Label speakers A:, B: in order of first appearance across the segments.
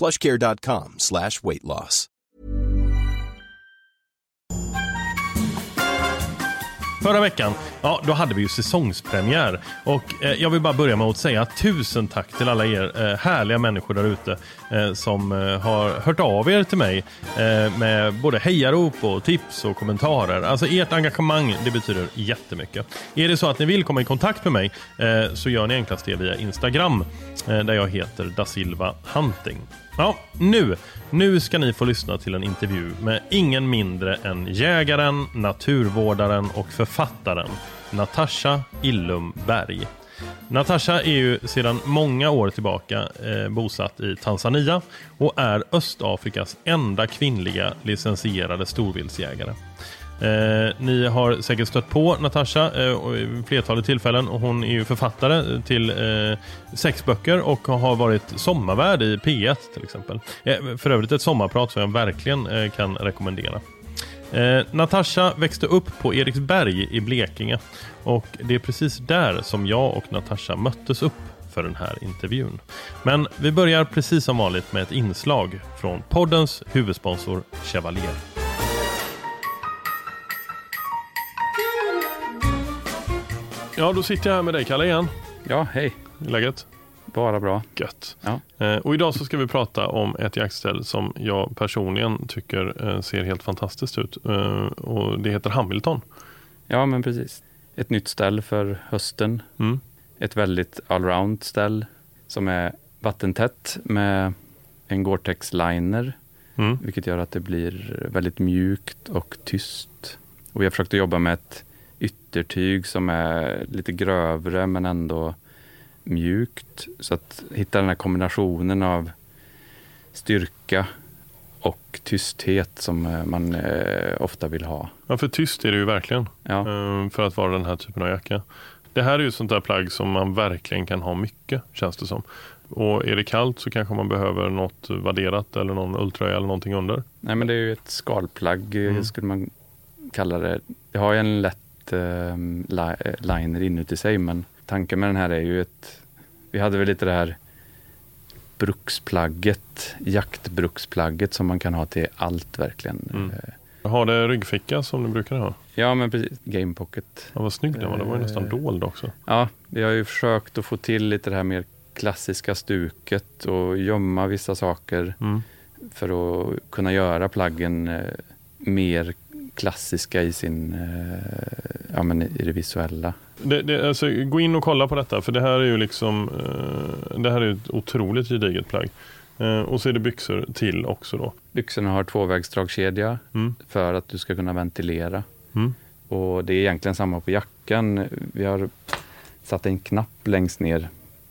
A: plushcare.com slash weight loss.
B: Förra veckan, ja då hade vi ju säsongspremiär och eh, jag vill bara börja med att säga tusen tack till alla er eh, härliga människor där ute eh, som eh, har hört av er till mig eh, med både hejarop och tips och kommentarer. Alltså ert engagemang, det betyder jättemycket. Är det så att ni vill komma i kontakt med mig eh, så gör ni enklast det via Instagram eh, där jag heter da Silva Hunting. Ja, nu, nu ska ni få lyssna till en intervju med ingen mindre än jägaren, naturvårdaren och författaren Natasha Illum Berg. Natasha är ju sedan många år tillbaka eh, bosatt i Tanzania och är Östafrikas enda kvinnliga licensierade storviltsjägare. Eh, ni har säkert stött på Natasha eh, i flertalet tillfällen och hon är ju författare till eh, sex böcker och har varit sommarvärd i P1 till exempel. Eh, för övrigt ett sommarprat som jag verkligen eh, kan rekommendera. Eh, Natasha växte upp på Eriksberg i Blekinge och det är precis där som jag och Natasha möttes upp för den här intervjun. Men vi börjar precis som vanligt med ett inslag från poddens huvudsponsor Chevalier. Ja, då sitter jag här med dig Kalle igen.
C: Ja, hej.
B: Läget?
C: Bara bra.
B: Gött.
C: Ja.
B: Eh, och idag så ska vi prata om ett jaktställ som jag personligen tycker eh, ser helt fantastiskt ut. Eh, och det heter Hamilton.
C: Ja, men precis. Ett nytt ställ för hösten.
B: Mm.
C: Ett väldigt allround ställ som är vattentätt med en Gore-Tex liner.
B: Mm.
C: Vilket gör att det blir väldigt mjukt och tyst. Och vi har försökt att jobba med ett yttertyg som är lite grövre men ändå mjukt. Så att hitta den här kombinationen av styrka och tysthet som eh, man eh, ofta vill ha.
B: Ja, för tyst är det ju verkligen.
C: Ja.
B: eh, För att vara den här typen av jacka. Det här är ju sånt där plagg som man verkligen kan ha mycket, känns det som. Och är det kallt så kanske man behöver något vadderat eller någon ulltröja eller någonting under.
C: Nej men det är ju ett skalplagg eh,
B: Mm.
C: skulle man kalla det. Det har ju en lätt eh, li- eh, liner inuti sig men tanken med den här är ju ett Vi hade väl lite det här bruksplagget, jaktbruksplagget som man kan ha till allt verkligen.
B: Mm.
C: Eh,
B: Har det ryggficka som du brukar ha?
C: Ja men precis, Game Pocket.
B: Ja, vad snygg den var. Den var ju nästan
C: Eh.
B: dold också.
C: Ja, vi har ju försökt att få till lite det här mer klassiska stuket och gömma vissa saker
B: Mm.
C: för att kunna göra plaggen eh, mer klassiska i sin, eh, ja men i det visuella.
B: Det, det, alltså, gå in och kolla på detta för det här är ju liksom eh, Det här är ett otroligt gediget plagg. Eh, och så är det byxor till också då.
C: Byxorna har tvåvägsdragkedja
B: Mm.
C: för att du ska kunna ventilera.
B: Mm.
C: Och det är egentligen samma på jackan. Vi har satt en knapp längst ner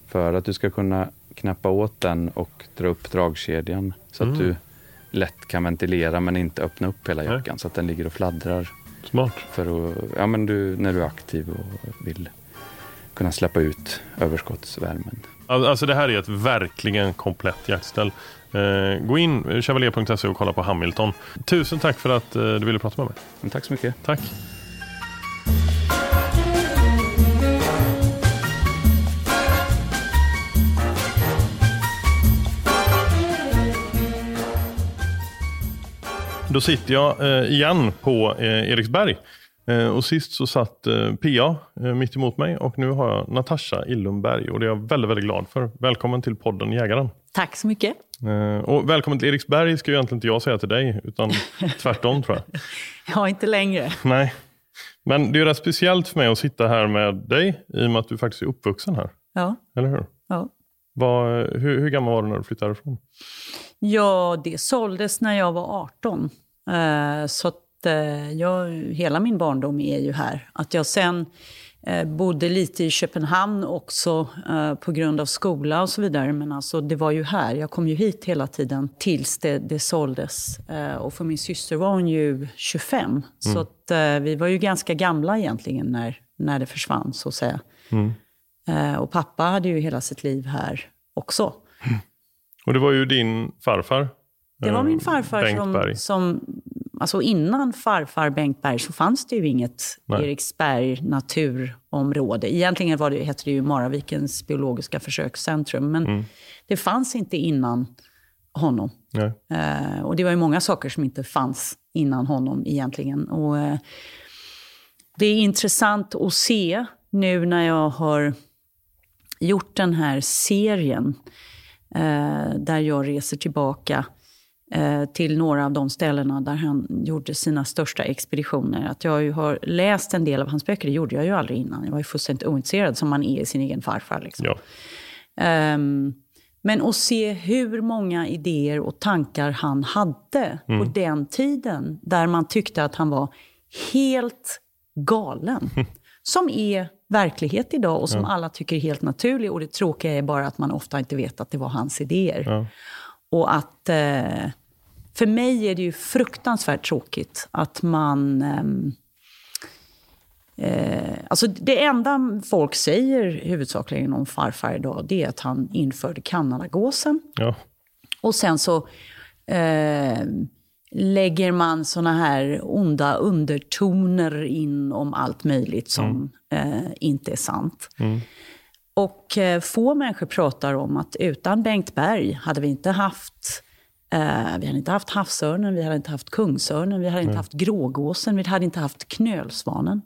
C: för att du ska kunna knappa åt den och dra upp dragkedjan så att
B: Mm.
C: du lätt kan ventilera men inte öppna upp hela
B: Nej.
C: jackan så att den ligger och fladdrar
B: Smart.
C: för att, ja, men du, när du är aktiv och vill kunna släppa ut överskottsvärmen.
B: Al- Alltså det här är ett verkligen komplett jaktställ. Eh, gå in chevalier.se och kolla på Hamilton. Tusen tack för att eh, du ville prata med mig.
C: Men tack så mycket.
B: Tack. Då sitter jag eh, igen på eh, Eriksberg. Eh, och sist så satt Pia eh, mitt emot mig och nu har jag Natasha Illumberg och det är jag väldigt, väldigt glad för. Välkommen till podden Jägaren.
D: Tack så mycket.
B: Och välkommen till Eriksberg ska ju egentligen inte jag säga till dig, utan tvärtom tror jag.
D: Ja, inte längre.
B: Nej. Men det är rätt speciellt för mig att sitta här med dig i och med att du faktiskt är uppvuxen här.
D: Ja.
B: Eller hur?
D: ja.
B: Vad, hur, hur gammal var du när du flyttade härifrån?
D: Ja, det såldes när jag var 18. Eh, så att eh, jag, hela min barndom är ju här. Att jag sen eh, bodde lite i Köpenhamn också på grund av skola och så vidare. Men alltså, det var ju här. Jag kom ju hit hela tiden tills det, det såldes. Och för min syster var hon ju 25. Så att, vi var ju ganska gamla egentligen när, när det försvann, så att säga. Eh, och pappa hade ju hela sitt liv här också.
B: Och det var ju din farfar.
D: Det var
B: eh,
D: min farfar
B: Bengt
D: som, som... Alltså innan farfar Bengt Berg så fanns det ju inget
B: Nej.
D: Eriksberg naturområde. Egentligen var det, hette det ju Maravikens biologiska försökscentrum. Men
B: Mm.
D: det fanns inte innan honom. Eh, och det var ju många saker som inte fanns innan honom egentligen. Och, eh, det är intressant att se nu när jag har gjort den här serien eh, där jag reser tillbaka eh, till några av de ställena där han gjorde sina största expeditioner. Att jag har läst en del av hans böcker, det gjorde jag ju aldrig innan. Jag var ju fullständigt ointresserad som man är i sin egen farfar. Liksom.
B: Ja.
D: Ehm, men att se hur många idéer och tankar han hade på den tiden, där man tyckte att han var helt galen. Som är verklighet idag och som alla tycker är helt naturlig. Och det tråkiga är bara att man ofta inte vet att det var hans idéer.
B: Ja.
D: Och att... Eh, för mig är det ju fruktansvärt tråkigt att man... ehm, Eh, alltså det enda folk säger huvudsakligen om farfar idag, det är att han införde kanadagåsen.
B: Ja.
D: Och sen så eh, lägger man såna här onda undertoner in om allt möjligt som eh, inte är sant. Och eh, få människor pratar om att utan Bengt Berg hade vi inte haft eh, vi hade inte haft havsörnen, vi hade inte haft kungsörnen, vi hade inte haft grågåsen, vi hade inte haft knölsvanen.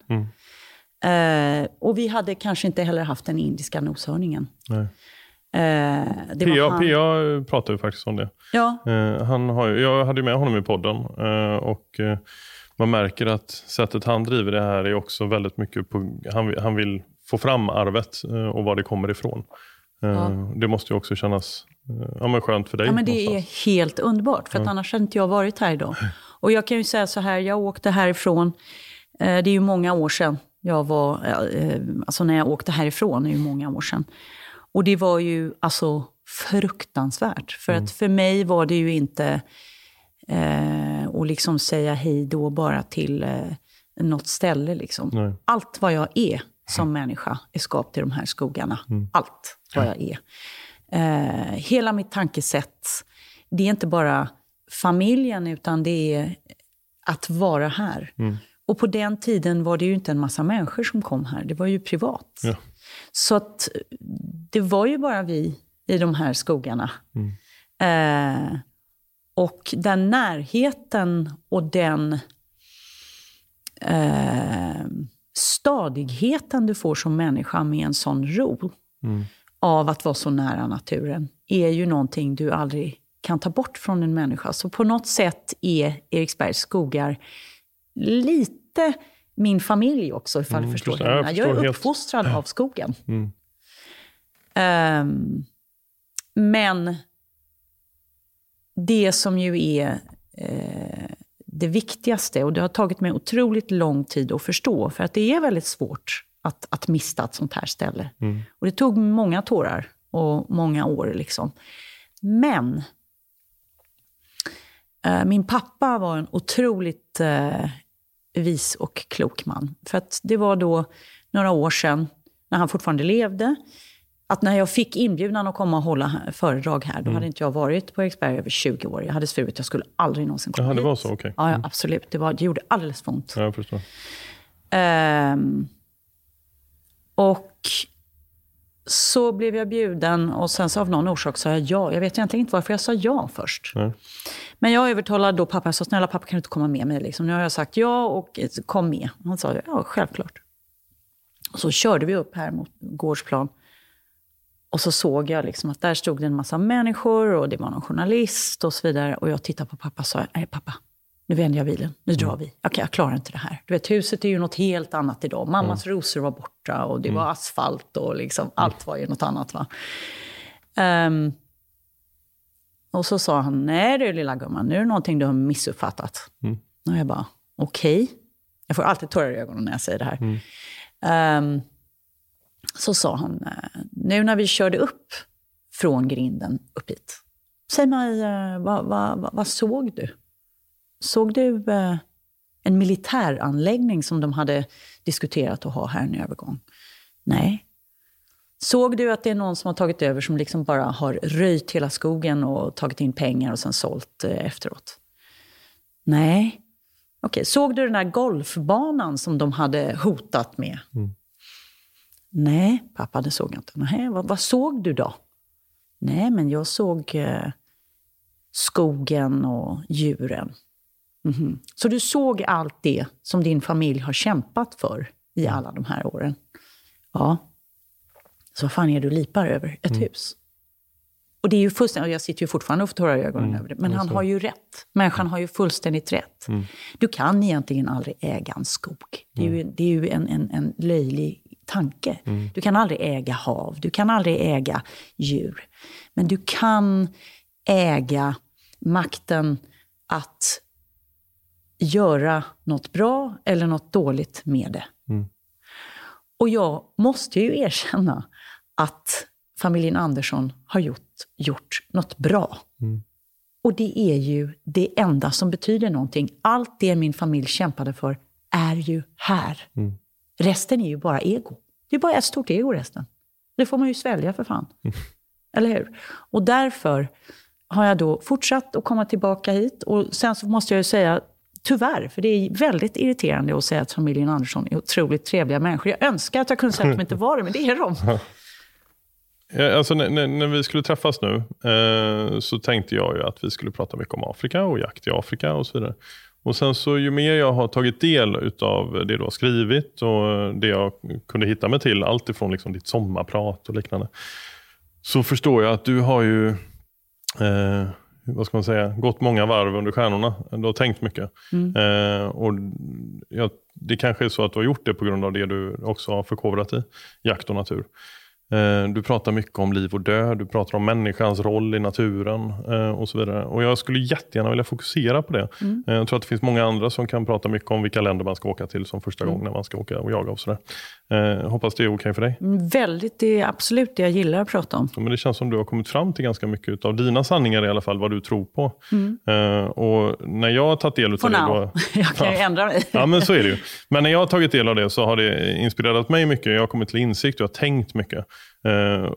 D: Eh, och vi hade kanske inte heller haft den indiska noshörningen.
B: Nej.
D: Eh,
B: Pia,
D: han-
B: Pia pratade ju faktiskt om det.
D: Ja,
B: Eh, han har, jag hade ju med honom i podden eh, och eh, man märker att sättet han driver det här är också väldigt mycket på, han, han vill få fram arvet eh, och var det kommer ifrån. Eh,
D: Ja.
B: Det måste ju också kännas ja, men skönt för dig.
D: Ja, men det är
B: någonstans.
D: helt underbart, för att annars hade inte jag varit här idag. Och jag kan ju säga så här, jag åkte härifrån, det är ju många år sedan jag var, alltså när jag åkte härifrån, är ju många år sedan. Och det var ju alltså fruktansvärt. För att för mig var det ju inte eh, att liksom säga hej då bara till eh, något ställe. Liksom.
B: Nej.
D: Allt vad jag är som människa är skapt i de här skogarna. Allt vad jag är. Eh, hela mitt tankesätt, det är inte bara familjen, utan det är att vara här. Och på den tiden var det ju inte en massa människor som kom här, det var ju privat.
B: Ja.
D: Så att det var ju bara vi i de här skogarna. Eh, och den närheten och den eh, stadigheten du får som människa med en sån ro av att vara så nära naturen är ju någonting du aldrig kan ta bort från en människa. Så på något sätt är Eriksbergs skogar lite min familj också, ifall du förstår.
B: förstår. Jag
D: Jag, jag
B: förstår
D: är
B: helt.
D: uppfostrad av skogen.
B: Mm.
D: Ehm, men det som ju är eh, det viktigaste, och det har tagit mig otroligt lång tid att förstå, för att det är väldigt svårt att, att mista ett sånt här ställe. Och det tog många tårar och många år. liksom. Men eh, min pappa var en otroligt eh, vis och klok man. För att det var då några år sedan, när han fortfarande levde, att när jag fick inbjudan att komma och hålla föredrag här, då
B: Mm.
D: hade inte jag varit på Eriksberg över 20 år. Jag hade svurit att jag skulle aldrig någonsin komma
B: det
D: hit.
B: var så, okej.
D: Ja, ja, absolut. Det, var, det gjorde alldeles för ont.
B: Ja, jag förstår.
D: Ehm, och så blev jag bjuden och sen så av någon orsak sa jag ja. Jag vet egentligen inte varför jag sa ja först.
B: Nej.
D: Men jag övertalade då pappa, jag sa snälla pappa kan du inte komma med mig? Liksom. Nu har jag sagt ja och kom med. Han sa ja, självklart. Och så körde vi upp här mot Gårdsplan. Och så såg jag liksom att där stod det en massa människor och det var någon journalist och så vidare. Och jag tittade på pappa och sa, nej pappa, nu vänder jag bilen, nu drar vi. Jag, jag klarar inte det här. Du vet, huset är ju något helt annat idag. Mammas mm. rosor var borta och det var asfalt och liksom, allt var ju något annat. Va? Um, och så sa han, nej du lilla gumman, nu är det någonting du har missuppfattat. Mm. Och jag bara, okej. Okay. Jag får alltid tårar i ögonen när jag säger det här. Mm. Um, så sa han, eh, nu när vi körde upp från grinden upp hit, säg mig, uh, vad, vad, vad, vad såg du? Såg du uh, en militäranläggning som de hade diskuterat att ha här en övergång? Nej. Såg du att det är någon som har tagit över som liksom bara har röjt hela skogen och tagit in pengar och sen sålt eh, efteråt? Nej. Okej, såg du den där golfbanan som de hade hotat med? Mm. Nej, pappa, det såg jag inte. Nej, vad, vad, såg du då? Nej, men jag såg eh, skogen och djuren. Mm -hmm. Så du såg allt det som din familj har kämpat för i alla de här åren? Ja. Så vad fan är du lipar över? Ett mm. hus. Och det är ju fullständigt, jag sitter ju fortfarande och får tårar i ögonen mm. över det, men han har ju rätt. Människan har ju fullständigt rätt. Mm. Du kan egentligen aldrig äga en skog. Det är ju, det är ju en, en, en löjlig tanke. Mm. Du kan aldrig äga hav, du kan aldrig äga djur. Men du kan äga makten att göra något bra eller något dåligt med det. Mm. Och jag måste ju erkänna att familjen Andersson har gjort, gjort något bra. Mm. Och det är ju det enda som betyder någonting. Allt det min familj kämpade för är ju här. Mm. Resten är ju bara ego. Det är bara ett stort ego resten. Det får man ju svälja för fan. Mm. Eller hur? Och därför har jag då fortsatt att komma tillbaka hit. Och sen så måste jag ju säga, tyvärr, för det är väldigt irriterande att säga att familjen Andersson är otroligt trevliga människor. Jag önskar att jag kunde säga att de inte var det, men det är de.
B: Ja, alltså, när, när, vi skulle träffas nu eh, så tänkte jag ju att vi skulle prata mycket om Afrika och jakt i Afrika och så vidare. Och sen så ju mer jag har tagit del av det du har skrivit och det jag kunde hitta mig till, allt ifrån liksom ditt sommarprat och liknande. Så förstår jag att du har ju, eh, vad ska man säga, gått många varv under stjärnorna. Du har tänkt mycket. Mm. Eh, och ja, det kanske är så att du har gjort det på grund av det du också har förkovrat i, jakt och natur. Eh, du pratar mycket om liv och död, du pratar om människans roll i naturen eh, och så vidare. Och Jag skulle jättegärna vilja fokusera på det. Mm. Eh, jag tror att det finns många andra som kan prata mycket om vilka länder man ska åka till som första mm. gången när man ska åka och jaga. och sådär. Hoppas det är okej okay för dig?
D: Mm, väldigt, det är absolut det jag gillar att prata om.
B: Ja, men det känns som du har kommit fram till ganska mycket av dina sanningar i alla fall, vad du tror på. Mm. Och när jag har tagit del av
D: For det... Då, jag kan ju ändra mig.
B: ja, men så är det ju. Men när jag har tagit del av det så har det inspirerat mig mycket. Jag har kommit till insikt och jag har tänkt mycket. Eh,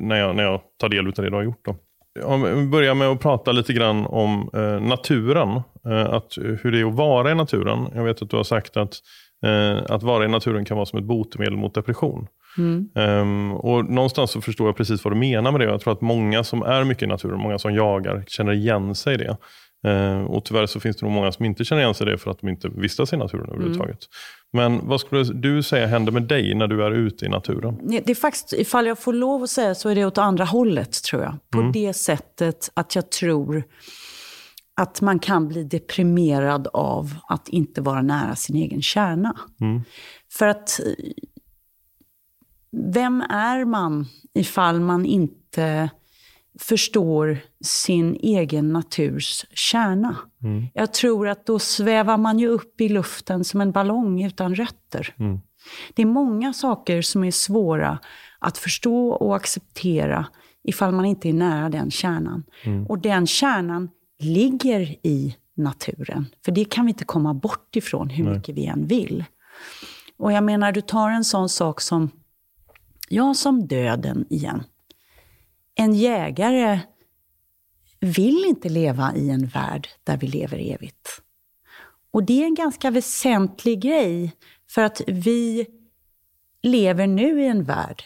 B: när, jag, när jag tar del av det du har gjort. Då. Om vi börjar med att prata lite grann om eh, naturen. Eh, att, hur det är att vara i naturen. Jag vet att du har sagt att, att vara i naturen kan vara som ett botemedel mot depression. Mm. Um, och Någonstans så förstår jag precis vad du menar med det. Jag tror att många som är mycket i naturen, många som jagar, känner igen sig i det. Uh, och Tyvärr så finns det nog många som inte känner igen sig i det för att de inte vistas i naturen överhuvudtaget. Mm. Men vad skulle du säga händer med dig när du är ute i naturen?
D: Det är faktiskt, ifall jag får lov att säga så är det åt andra hållet tror jag. På mm. det sättet att jag tror att man kan bli deprimerad av att inte vara nära sin egen kärna. Mm. För att vem är man ifall man inte förstår sin egen naturs kärna. Mm. Jag tror att då svävar man ju upp i luften som en ballong utan rötter. Mm. Det är många saker som är svåra att förstå och acceptera ifall man inte är nära den kärnan. Mm. Och den kärnan ligger i naturen. För det kan vi inte komma bort ifrån hur Nej. mycket vi än vill. Och jag menar, du tar en sån sak som, ja, som döden igen. En jägare vill inte leva i en värld där vi lever evigt. Och det är en ganska väsentlig grej, för att vi lever nu i en värld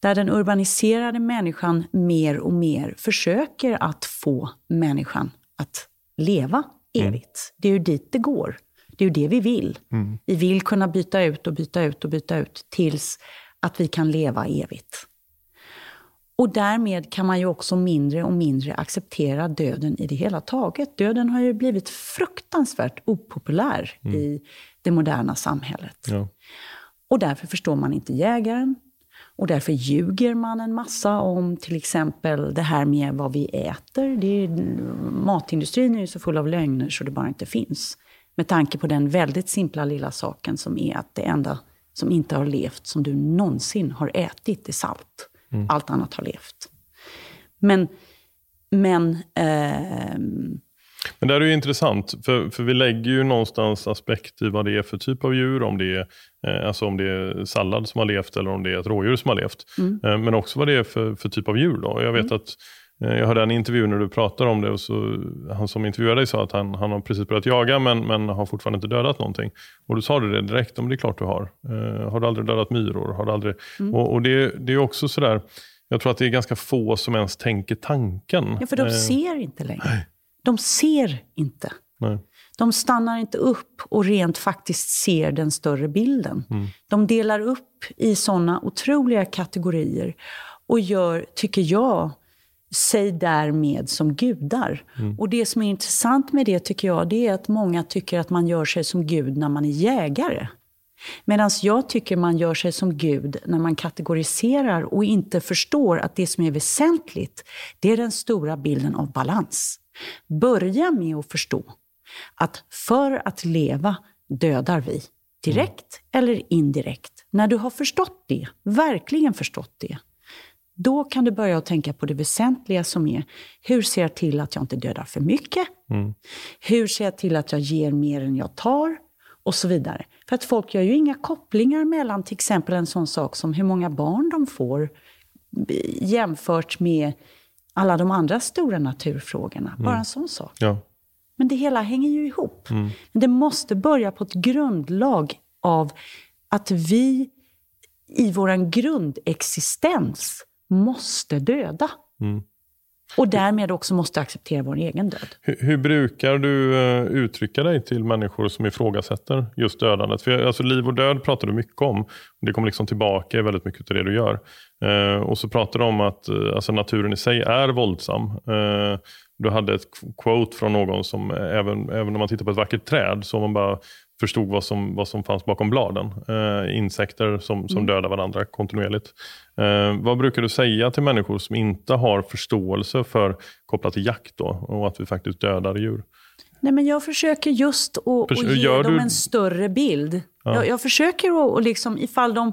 D: där den urbaniserade människan mer och mer försöker att få människan att leva evigt. Det är ju dit det går. Det är ju det vi vill. Vi vill kunna byta ut och byta ut och byta ut tills att vi kan leva evigt. Och därmed kan man ju också mindre och mindre acceptera döden i det hela taget. Döden har ju blivit fruktansvärt opopulär i det moderna samhället.
B: Ja.
D: Och därför förstår man inte jägaren. Och därför ljuger man en massa om till exempel det här med vad vi äter. Det är, matindustrin är ju så full av lögner så det bara inte finns. Med tanke på den väldigt simpla lilla saken som är att det enda som inte har levt som du någonsin har ätit är salt. Allt annat har levt. Men, men ehm,
B: Men det här är ju intressant, för, för vi lägger ju någonstans aspekt i vad det är för typ av djur. Om det är, eh, alltså om det är sallad som har levt eller om det är ett rådjur som har levt. Eh, men också vad det är för, för typ av djur. Då. Jag vet att eh, jag hörde en intervju när du pratade om det och så, han som intervjuade dig sa att han, han har precis börjat jaga men, men har fortfarande inte dödat någonting. Och du sa du det direkt, om det är klart du har. Eh, har du aldrig dödat myror? Har du aldrig... Och, och det, det är också sådär, jag tror att det är ganska få som ens tänker tanken.
D: ja, för de
B: Eh,
D: ser inte längre. De ser inte.
B: nej.
D: De stannar inte upp och rent faktiskt ser den större bilden. De delar upp i sådana otroliga kategorier och gör, tycker jag, sig därmed som gudar. Och det som är intressant med det tycker jag, det är att många tycker att man gör sig som gud när man är jägare. Medan jag tycker man gör sig som gud när man kategoriserar och inte förstår att det som är väsentligt, det är den stora bilden av balans. Börja med att förstå att för att leva dödar vi. Direkt eller indirekt. När du har förstått det, verkligen förstått det, då kan du börja att tänka på det väsentliga som är, hur ser jag till att jag inte dödar för mycket? Hur ser jag till att jag ger mer än jag tar? Och så vidare. För att folk gör ju inga kopplingar mellan till exempel en sån sak som hur många barn de får jämfört med alla de andra stora naturfrågorna. Bara en sån sak.
B: Ja.
D: Men det hela hänger ju ihop. Men det måste börja på ett grundlag av att vi i vår grundexistens måste döda. Och därmed också måste acceptera vår egen död.
B: Hur, hur brukar du eh, uttrycka dig till människor som ifrågasätter just dödandet? För, alltså, liv och död pratar du mycket om. Det kommer liksom tillbaka i väldigt mycket av det du gör. Eh, och så pratar du om att eh, alltså, naturen i sig är våldsam. Eh, du hade ett quote från någon som eh, även, även om man tittar på ett vackert träd så man bara förstod vad som, vad som fanns bakom bladen. Eh, insekter som, som dödar varandra kontinuerligt. Eh, vad brukar du säga till människor som inte har förståelse för kopplat till jakt då, och att vi faktiskt dödar djur?
D: Nej, men jag försöker just att,
B: Förs-
D: att ge
B: gör
D: dem
B: du-
D: en större bild. Jag, jag försöker att, och liksom, ifall de...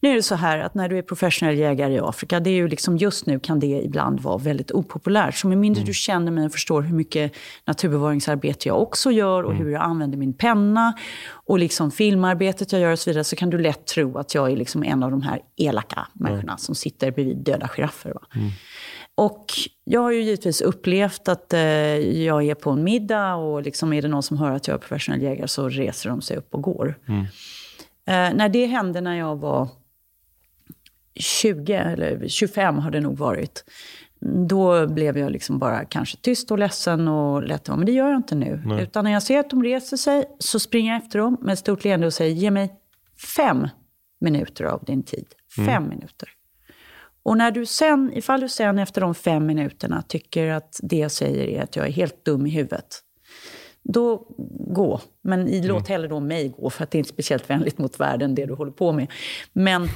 D: Nu är det så här att när du är professionell jägare i Afrika, det är ju liksom just nu kan det ibland vara väldigt opopulärt. Så med mindre du känner mig och förstår hur mycket naturbevaringsarbete jag också gör och hur jag använder min penna och liksom filmarbetet jag gör och så vidare, så kan du lätt tro att jag är liksom en av de här elaka människorna som sitter bredvid döda giraffer. Va? Och jag har ju givetvis upplevt att eh, jag är på en middag och liksom är det någon som hör att jag är professionell jägare så reser de sig upp och går. Eh, när det hände när jag var 20 eller 25 har det nog varit. Då blev jag liksom bara kanske tyst och ledsen och lätt Men det gör jag inte nu. Utan när jag ser att de reser sig så springer jag efter dem med ett stort leende och säger ge mig fem minuter av din tid. Fem minuter. Och när du sen, ifall du sen efter de fem minuterna tycker att det jag säger är att jag är helt dum i huvudet, då gå. Men i- låt hellre då mig gå, för att det är inte speciellt vänligt mot världen, det du håller på med. Men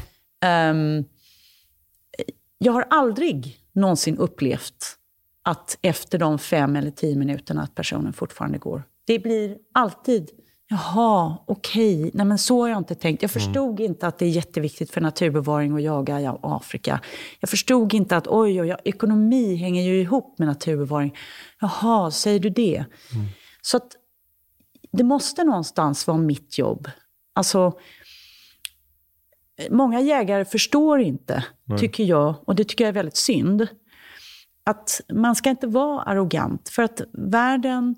D: ehm, jag har aldrig någonsin upplevt att efter de fem eller tio minuterna att personen fortfarande går. Det blir alltid, jaha, okej, nej men så har jag inte tänkt. Jag förstod inte att det är jätteviktigt för naturbevaring att jaga i Afrika. Jag förstod inte att oj, oj, ekonomi hänger ju ihop med naturbevaring. Jaha, säger du det? Så att det måste någonstans vara mitt jobb. Alltså, många jägare förstår inte, tycker jag, och det tycker jag är väldigt synd, att man ska inte vara arrogant. För att världen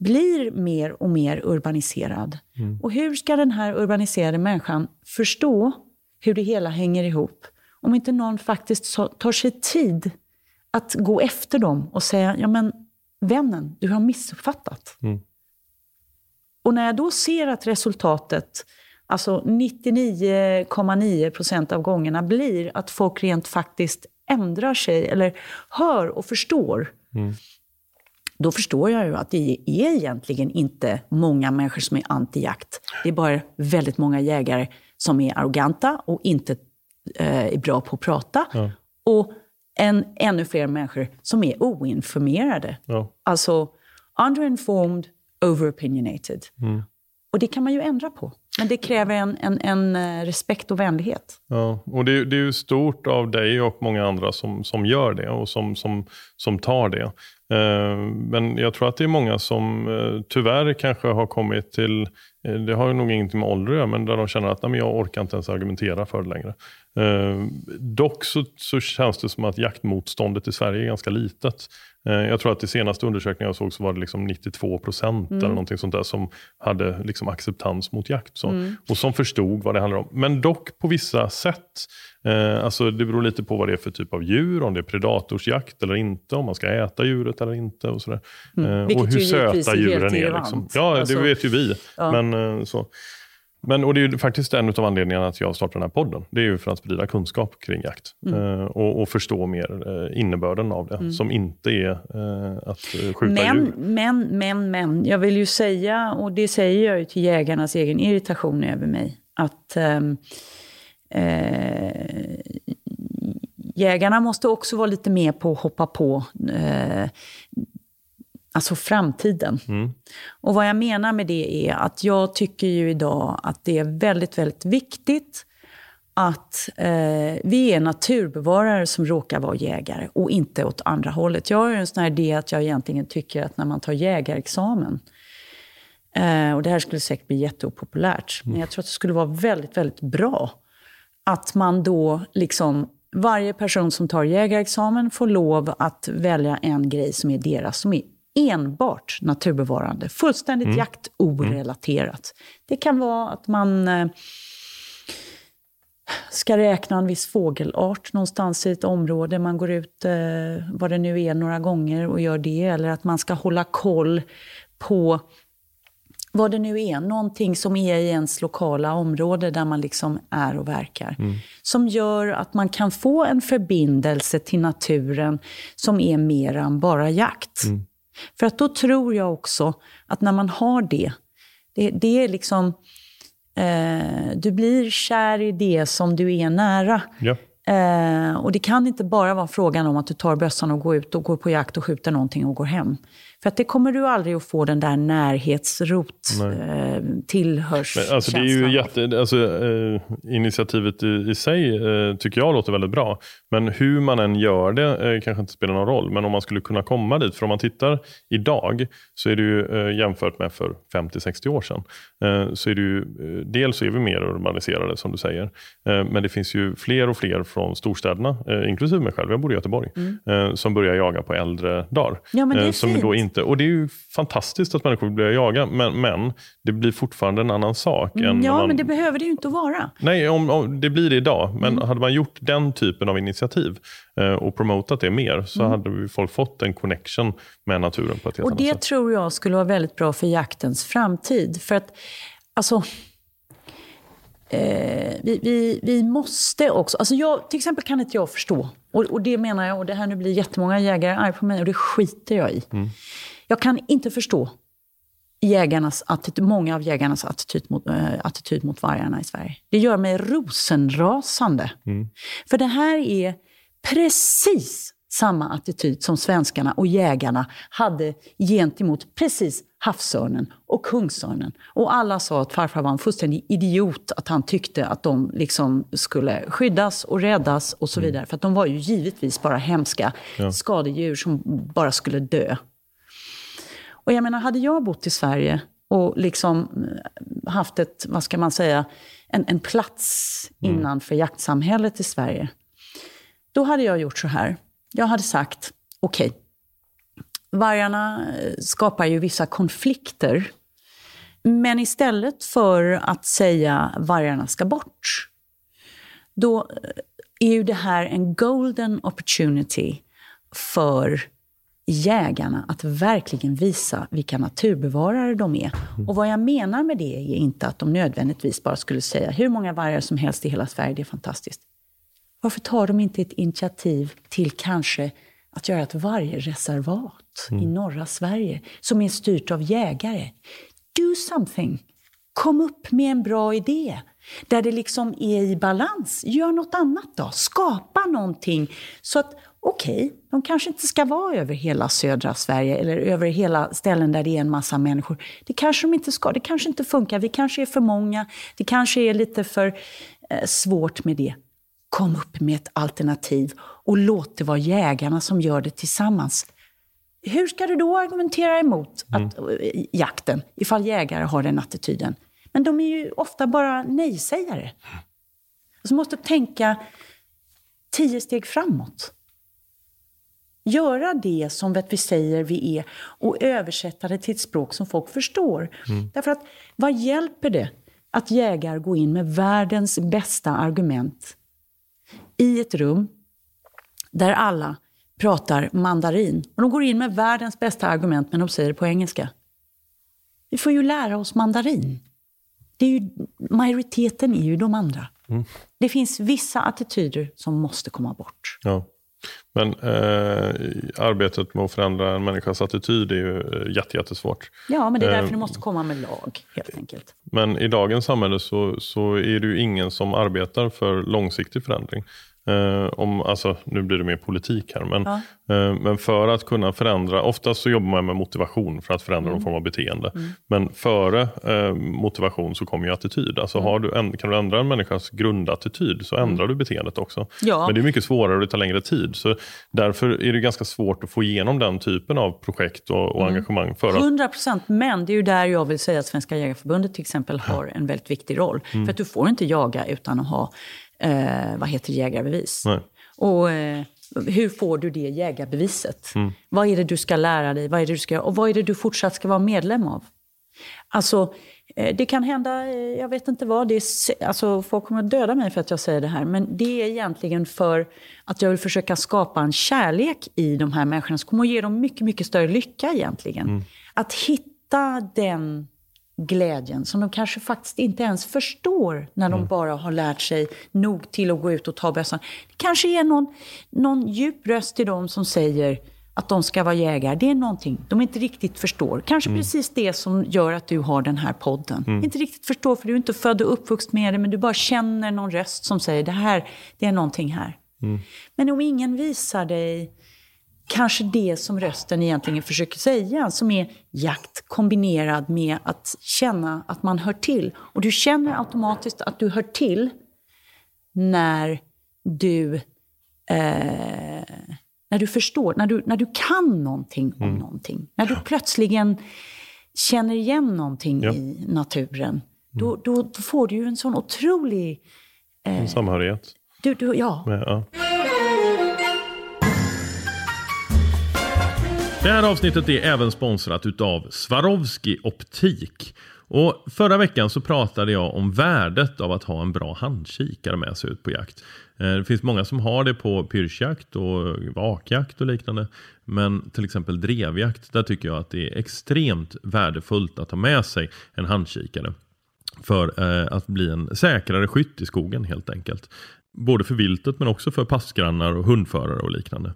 D: blir mer och mer urbaniserad. Och hur ska den här urbaniserade människan förstå hur det hela hänger ihop om inte någon faktiskt tar sig tid att gå efter dem och säga, ja men vännen, du har missuppfattat.
B: Mm.
D: Och när jag då ser att resultatet, alltså 99,9 procent av gångerna blir att folk rent faktiskt ändrar sig eller hör och förstår.
B: Mm.
D: Då förstår jag ju att det är egentligen inte många människor som är anti-jakt. Det är bara väldigt många jägare som är arroganta och inte eh, är bra på att prata.
B: Ja.
D: Och en, ännu fler människor som är oinformerade.
B: Ja.
D: Alltså underinformed, overopinionated.
B: Mm.
D: Och det kan man ju ändra på. Men det kräver en, en, en eh, respekt och vänlighet.
B: Ja, och det, det är ju stort av dig och många andra som, som gör det och som, som, som tar det. Eh, men jag tror att det är många som eh, tyvärr kanske har kommit till, eh, det har ju nog ingenting med ålder att göra, men där de känner att Nej, jag orkar inte ens argumentera för det längre. Dock så, så känns det som att jaktmotståndet i Sverige är ganska litet. Eh, jag tror att i senaste undersökningen jag såg så var det liksom 92 procent eller någonting sånt där som hade liksom acceptans mot jakt. Så, Och som förstod vad det handlar om. Men dock på vissa sätt. Eh, alltså det beror lite på vad det är för typ av djur, om det är predatorsjakt eller inte, om man ska äta djuret eller inte. Och, sådär. Eh,
D: Vilket
B: och hur söta djuren är. Liksom. Ja,
D: Alltså,
B: det vet ju vi.
D: ja.
B: Men, eh, så. Men, och det är faktiskt en av anledningarna att jag startade den här podden. Det är ju för att sprida kunskap kring jakt.
D: Mm.
B: Eh, och, och förstå mer eh, innebörden av det. Som inte är eh, att eh, skjuta
D: Men,
B: djur.
D: men, men, men. Jag vill ju säga, och det säger jag ju till jägarnas egen irritation över mig, att ehm, eh, jägarna måste också vara lite mer på att hoppa på eh, alltså framtiden. Och vad jag menar med det är att jag tycker ju idag att det är väldigt, väldigt viktigt att eh, vi är naturbevarare som råkar vara jägare och inte åt andra hållet. Jag har ju en sån här idé att jag egentligen tycker att när man tar jägarexamen, eh, och det här skulle säkert bli jätteopopulärt, men jag tror att det skulle vara väldigt, väldigt bra att man då liksom varje person som tar jägarexamen får lov att välja en grej som är deras, som är enbart naturbevarande. Fullständigt jaktorelaterat. Det kan vara att man eh, ska räkna en viss fågelart någonstans i ett område. Man går ut, eh, vad det nu är, några gånger och gör det. Eller att man ska hålla koll på vad det nu är, någonting som är i ens lokala område där man liksom är och verkar. Som gör att man kan få en förbindelse till naturen som är mer än bara jakt. För att då tror jag också att när man har det, det, det är liksom, eh, du blir kär i det som du är nära.
B: Ja.
D: Eh, och det kan inte bara vara frågan om att du tar bössan och går ut och går på jakt och skjuter någonting och går hem. För att det kommer du aldrig att få den där närhetsrot, eh,
B: alltså, det är ju jätte, alltså, eh, initiativet i, i sig eh, tycker jag låter väldigt bra. Men hur man än gör det eh, kanske inte spelar någon roll. Men om man skulle kunna komma dit. För om man tittar idag så är det ju eh, jämfört med för 50-60 år sedan. Så är det ju, dels så är vi mer urbaniserade som du säger. Men det finns ju fler och fler från storstäderna, inklusive mig själv, jag bor i Göteborg, eh, som börjar jaga på äldre dagar.
D: Mm. Ja, men det är
B: som
D: fint.
B: då inte, och det är ju fantastiskt att människor vill börja jaga. Men, men det blir fortfarande en annan sak.
D: Mm, Ja,
B: man,
D: men det behöver det ju inte att vara.
B: Nej, om, om, det blir det idag. Men
D: Mm.
B: hade man gjort den typen av initiativ eh, och promotat det mer så hade vi folk fått en connection med naturen på ett helt
D: Mm. Och
B: annat
D: det
B: sätt.
D: tror jag skulle vara väldigt bra för jaktens framtid. För att, alltså... Eh, vi, vi, vi måste också... Alltså jag, till exempel kan inte jag förstå, och, och det menar jag, och det här nu blir jättemånga jägare arga på mig, och det skiter jag i.
B: Mm.
D: Jag kan inte förstå jägarnas attityd, många av jägarnas attityd mot, eh, attityd mot vargarna i Sverige. Det gör mig rosenrasande. För det här är precis samma attityd som svenskarna och jägarna hade gentemot precis havsörnen och kungsörnen. Och alla sa att farfar var en fullständig idiot, att han tyckte att de liksom skulle skyddas och räddas och så vidare. För att de var ju givetvis bara hemska skadedjur som bara skulle dö. Och jag menar, hade jag bott i Sverige och liksom eh, haft ett, vad ska man säga, en, en plats innanför jaktsamhället i Sverige. Då hade jag gjort så här. Jag hade sagt, okej, vargarna eh, skapar ju vissa konflikter. Men istället för att säga vargarna ska bort, då eh, är ju det här en golden opportunity för jägarna att verkligen visa vilka naturbevarare de är. Och vad jag menar med det är inte att de nödvändigtvis bara skulle säga hur många vargar som helst i hela Sverige, det är fantastiskt. Varför tar de inte ett initiativ till kanske att göra ett vargreservat mm. i norra Sverige som är styrt av jägare? Do something! Kom upp med en bra idé där det liksom är i balans. Gör något annat då. Skapa någonting så att okej, okay, de kanske inte ska vara över hela södra Sverige eller över hela ställen där det är en massa människor. Det kanske de inte ska. Det kanske inte funkar. Vi kanske är för många. Det kanske är lite för eh, svårt med det. Kom upp med ett alternativ och låt det vara jägarna som gör det tillsammans. Hur ska du då argumentera emot att, mm. jakten ifall jägare har den attityden? Men de är ju ofta bara nej-sägare. Så måste tänka tio steg framåt. Göra det som vi säger vi är och översätta det till ett språk som folk förstår. Mm. Därför att vad hjälper det att jägare går in med världens bästa argument i ett rum där alla pratar mandarin. Och de går in med världens bästa argument, men de säger det på engelska. Vi får ju lära oss mandarin. Det är ju, majoriteten är ju de andra. Mm. Det finns vissa attityder som måste komma bort.
B: Ja. Men eh, arbetet med att förändra en människas attityd är ju eh, jätte, jättesvårt.
D: Ja, men det är därför eh, det måste komma med lag, helt enkelt.
B: Men i dagens samhälle så, så är det ju ingen som arbetar för långsiktig förändring. Eh, om, alltså, nu blir det mer politik här, men, ja. eh, men för att kunna förändra, oftast så jobbar man med motivation för att förändra mm. någon form av beteende. Mm. Men före eh, motivation så kommer ju attityd. Alltså, mm. har du en, kan du ändra en människas grundattityd så ändrar mm. du beteendet också. Ja. Men det är mycket svårare och det tar längre tid. Så därför är det ganska svårt att få igenom den typen av projekt och, och mm. engagemang. För
D: att... 100 procent, men det är ju där jag vill säga att Svenska Jägareförbundet till exempel har en väldigt viktig roll. Mm. För att du får inte jaga utan att ha eh, vad heter jägarbevis. Nej. Och eh, hur får du det jägarbeviset? Mm. Vad är det du ska lära dig? Vad är det du ska, och vad är det du fortsatt ska vara medlem av? Alltså, eh, det kan hända, eh, jag vet inte vad, det är, alltså folk kommer att döda mig för att jag säger det här, men det är egentligen för att jag vill försöka skapa en kärlek i de här människorna som kommer att ge dem mycket, mycket större lycka egentligen. Mm. Att hitta den glädjen som de kanske faktiskt inte ens förstår när de mm. bara har lärt sig nog till att gå ut och ta bössan. Det kanske är någon, någon djup röst i dem som säger att de ska vara jägare. Det är någonting de inte riktigt förstår. Kanske mm. precis det som gör att du har den här podden. Mm. Inte riktigt förstår, för du är inte född och uppvuxen med det, men du bara känner någon röst som säger det här, det är någonting här. Mm. Men om ingen visar dig kanske det som rösten egentligen försöker säga, som är jakt kombinerad med att känna att man hör till. Och du känner automatiskt att du hör till när du, eh, när du förstår, när du, när du kan någonting om mm. någonting. När du plötsligen känner igen någonting ja. i naturen. Då, då, då, får du ju en sån otrolig...
B: Eh, en samhörighet.
D: Du, du, ja. ja.
B: Det här avsnittet är även sponsrat utav Swarovski Optik. Och förra veckan så pratade jag om värdet av att ha en bra handkikare med sig ut på jakt. Eh, det finns många som har det på pyrschjakt och vakjakt och liknande. Men till exempel drevjakt, där tycker jag att det är extremt värdefullt att ha med sig en handkikare. För eh, att bli en säkrare skytt i skogen helt enkelt. Både för viltet men också för passgrannar och hundförare och liknande.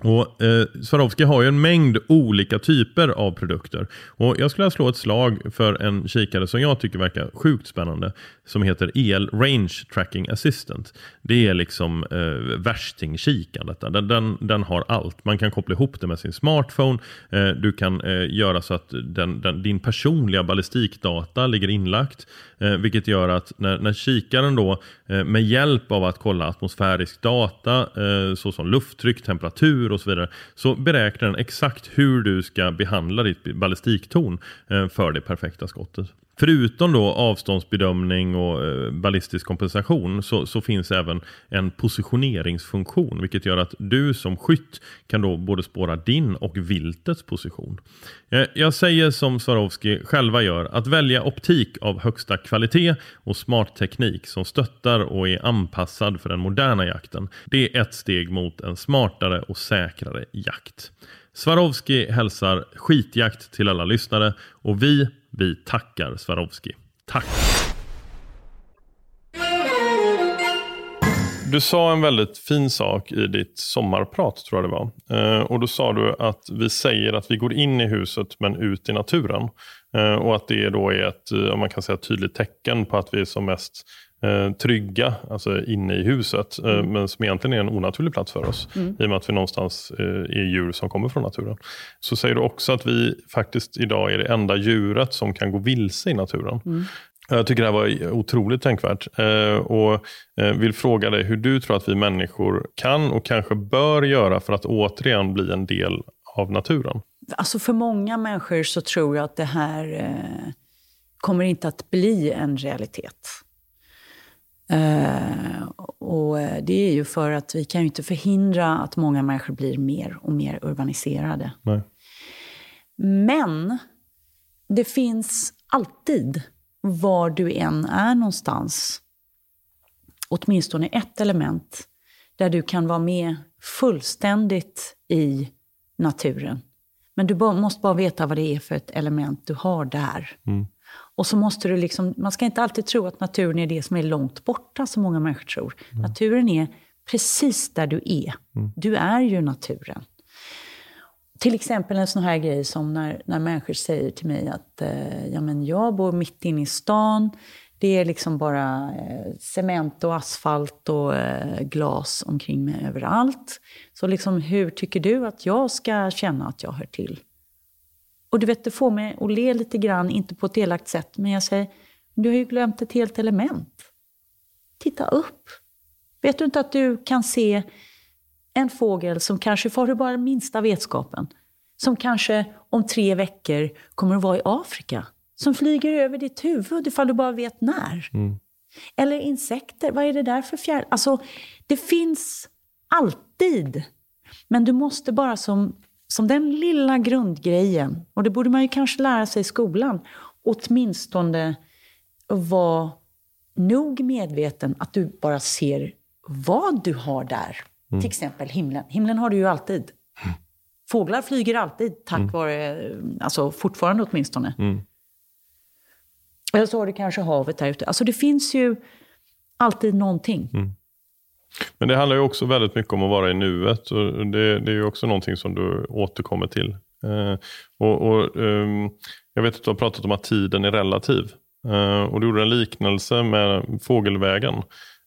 B: Och eh, Swarovski har ju en mängd olika typer av produkter. Och Jag skulle slå ett slag för en kikare som jag tycker verkar sjukt spännande. Som heter EL Range Tracking Assistant. Det är liksom eh, värstingkikandet. Den, den, den har allt. Man kan koppla ihop det med sin smartphone. Eh, du kan eh, göra så att den, den, din personliga ballistikdata ligger inlagt. Eh, vilket gör att när, när kikaren då eh, med hjälp av att kolla atmosfärisk data eh, såsom lufttryck, temperatur och så vidare så beräknar den exakt hur du ska behandla ditt ballistiktorn eh, för det perfekta skottet. Förutom då avståndsbedömning och eh, ballistisk kompensation så, så, finns även en positioneringsfunktion vilket gör att du som skytt kan då både spåra din och viltets position. Eh, jag säger som Swarovski själva gör att välja optik av högsta kvalitet och smart teknik som stöttar och är anpassad för den moderna jakten. Det är ett steg mot en smartare och säkrare jakt. Swarovski hälsar skitjakt till alla lyssnare och vi, vi tackar Swarovski. Tack! Du sa en väldigt fin sak i ditt sommarprat, tror jag det var. Eh, och Då sa du att vi säger att vi går in i huset men ut i naturen. Eh, och att det då är ett, eh, om man kan säga, tydligt tecken på att vi är som mest eh, trygga, alltså inne i huset, eh, mm. men som egentligen är en onaturlig plats för oss, mm. i och med att vi någonstans eh, är djur som kommer från naturen. Så säger du också att vi faktiskt idag är det enda djuret som kan gå vilse i naturen. Mm. Jag tycker det här var otroligt tänkvärt och vill fråga dig hur du tror att vi människor kan och kanske bör göra för att återigen bli en del av naturen.
D: Alltså för många människor så tror jag att det här kommer inte att bli en realitet. Uh, och det är ju för att vi kan ju inte förhindra att många människor blir mer och mer urbaniserade.
B: Nej.
D: Men det finns alltid, var du än är någonstans, åtminstone ett element där du kan vara med fullständigt i naturen. Men du måste bara veta vad det är för ett element du har där. Mm. Och så måste du liksom, man ska inte alltid tro att naturen är det som är långt borta, som många människor tror. Mm. Naturen är precis där du är. Mm. Du är ju naturen. Till exempel en sån här grej som när, när människor säger till mig att eh, ja, men jag bor mitt inne i stan. Det är liksom bara eh, cement och asfalt och eh, glas omkring mig överallt. Så liksom, hur tycker du att jag ska känna att jag hör till? Och du vet, det får mig att le lite grann, inte på ett elakt sätt, men jag säger, du har ju glömt ett helt element. Titta upp. Vet du inte att du kan se en fågel som kanske, får du bara minsta vetskapen, som kanske om tre veckor kommer att vara i Afrika. Som flyger över ditt huvud ifall du bara vet när. Mm. Eller insekter, vad är det där för fjäril? Alltså, det finns alltid. Men du måste bara som som den lilla grundgrejen, och det borde man ju kanske lära sig i skolan, åtminstone vara nog medveten att du bara ser vad du har där. Mm. Till exempel himlen. Himlen har du ju alltid. Mm. Fåglar flyger alltid, tack mm. vare, alltså fortfarande åtminstone. Mm. Eller så har du kanske havet där ute. Alltså det finns ju alltid någonting. Mm.
B: Men det handlar ju också väldigt mycket om att vara i nuet. Och det, det är ju också någonting som du återkommer till. Eh, och, och um, Jag vet att du har pratat om att tiden är relativ. Eh, och Du gjorde en liknelse med fågelvägen.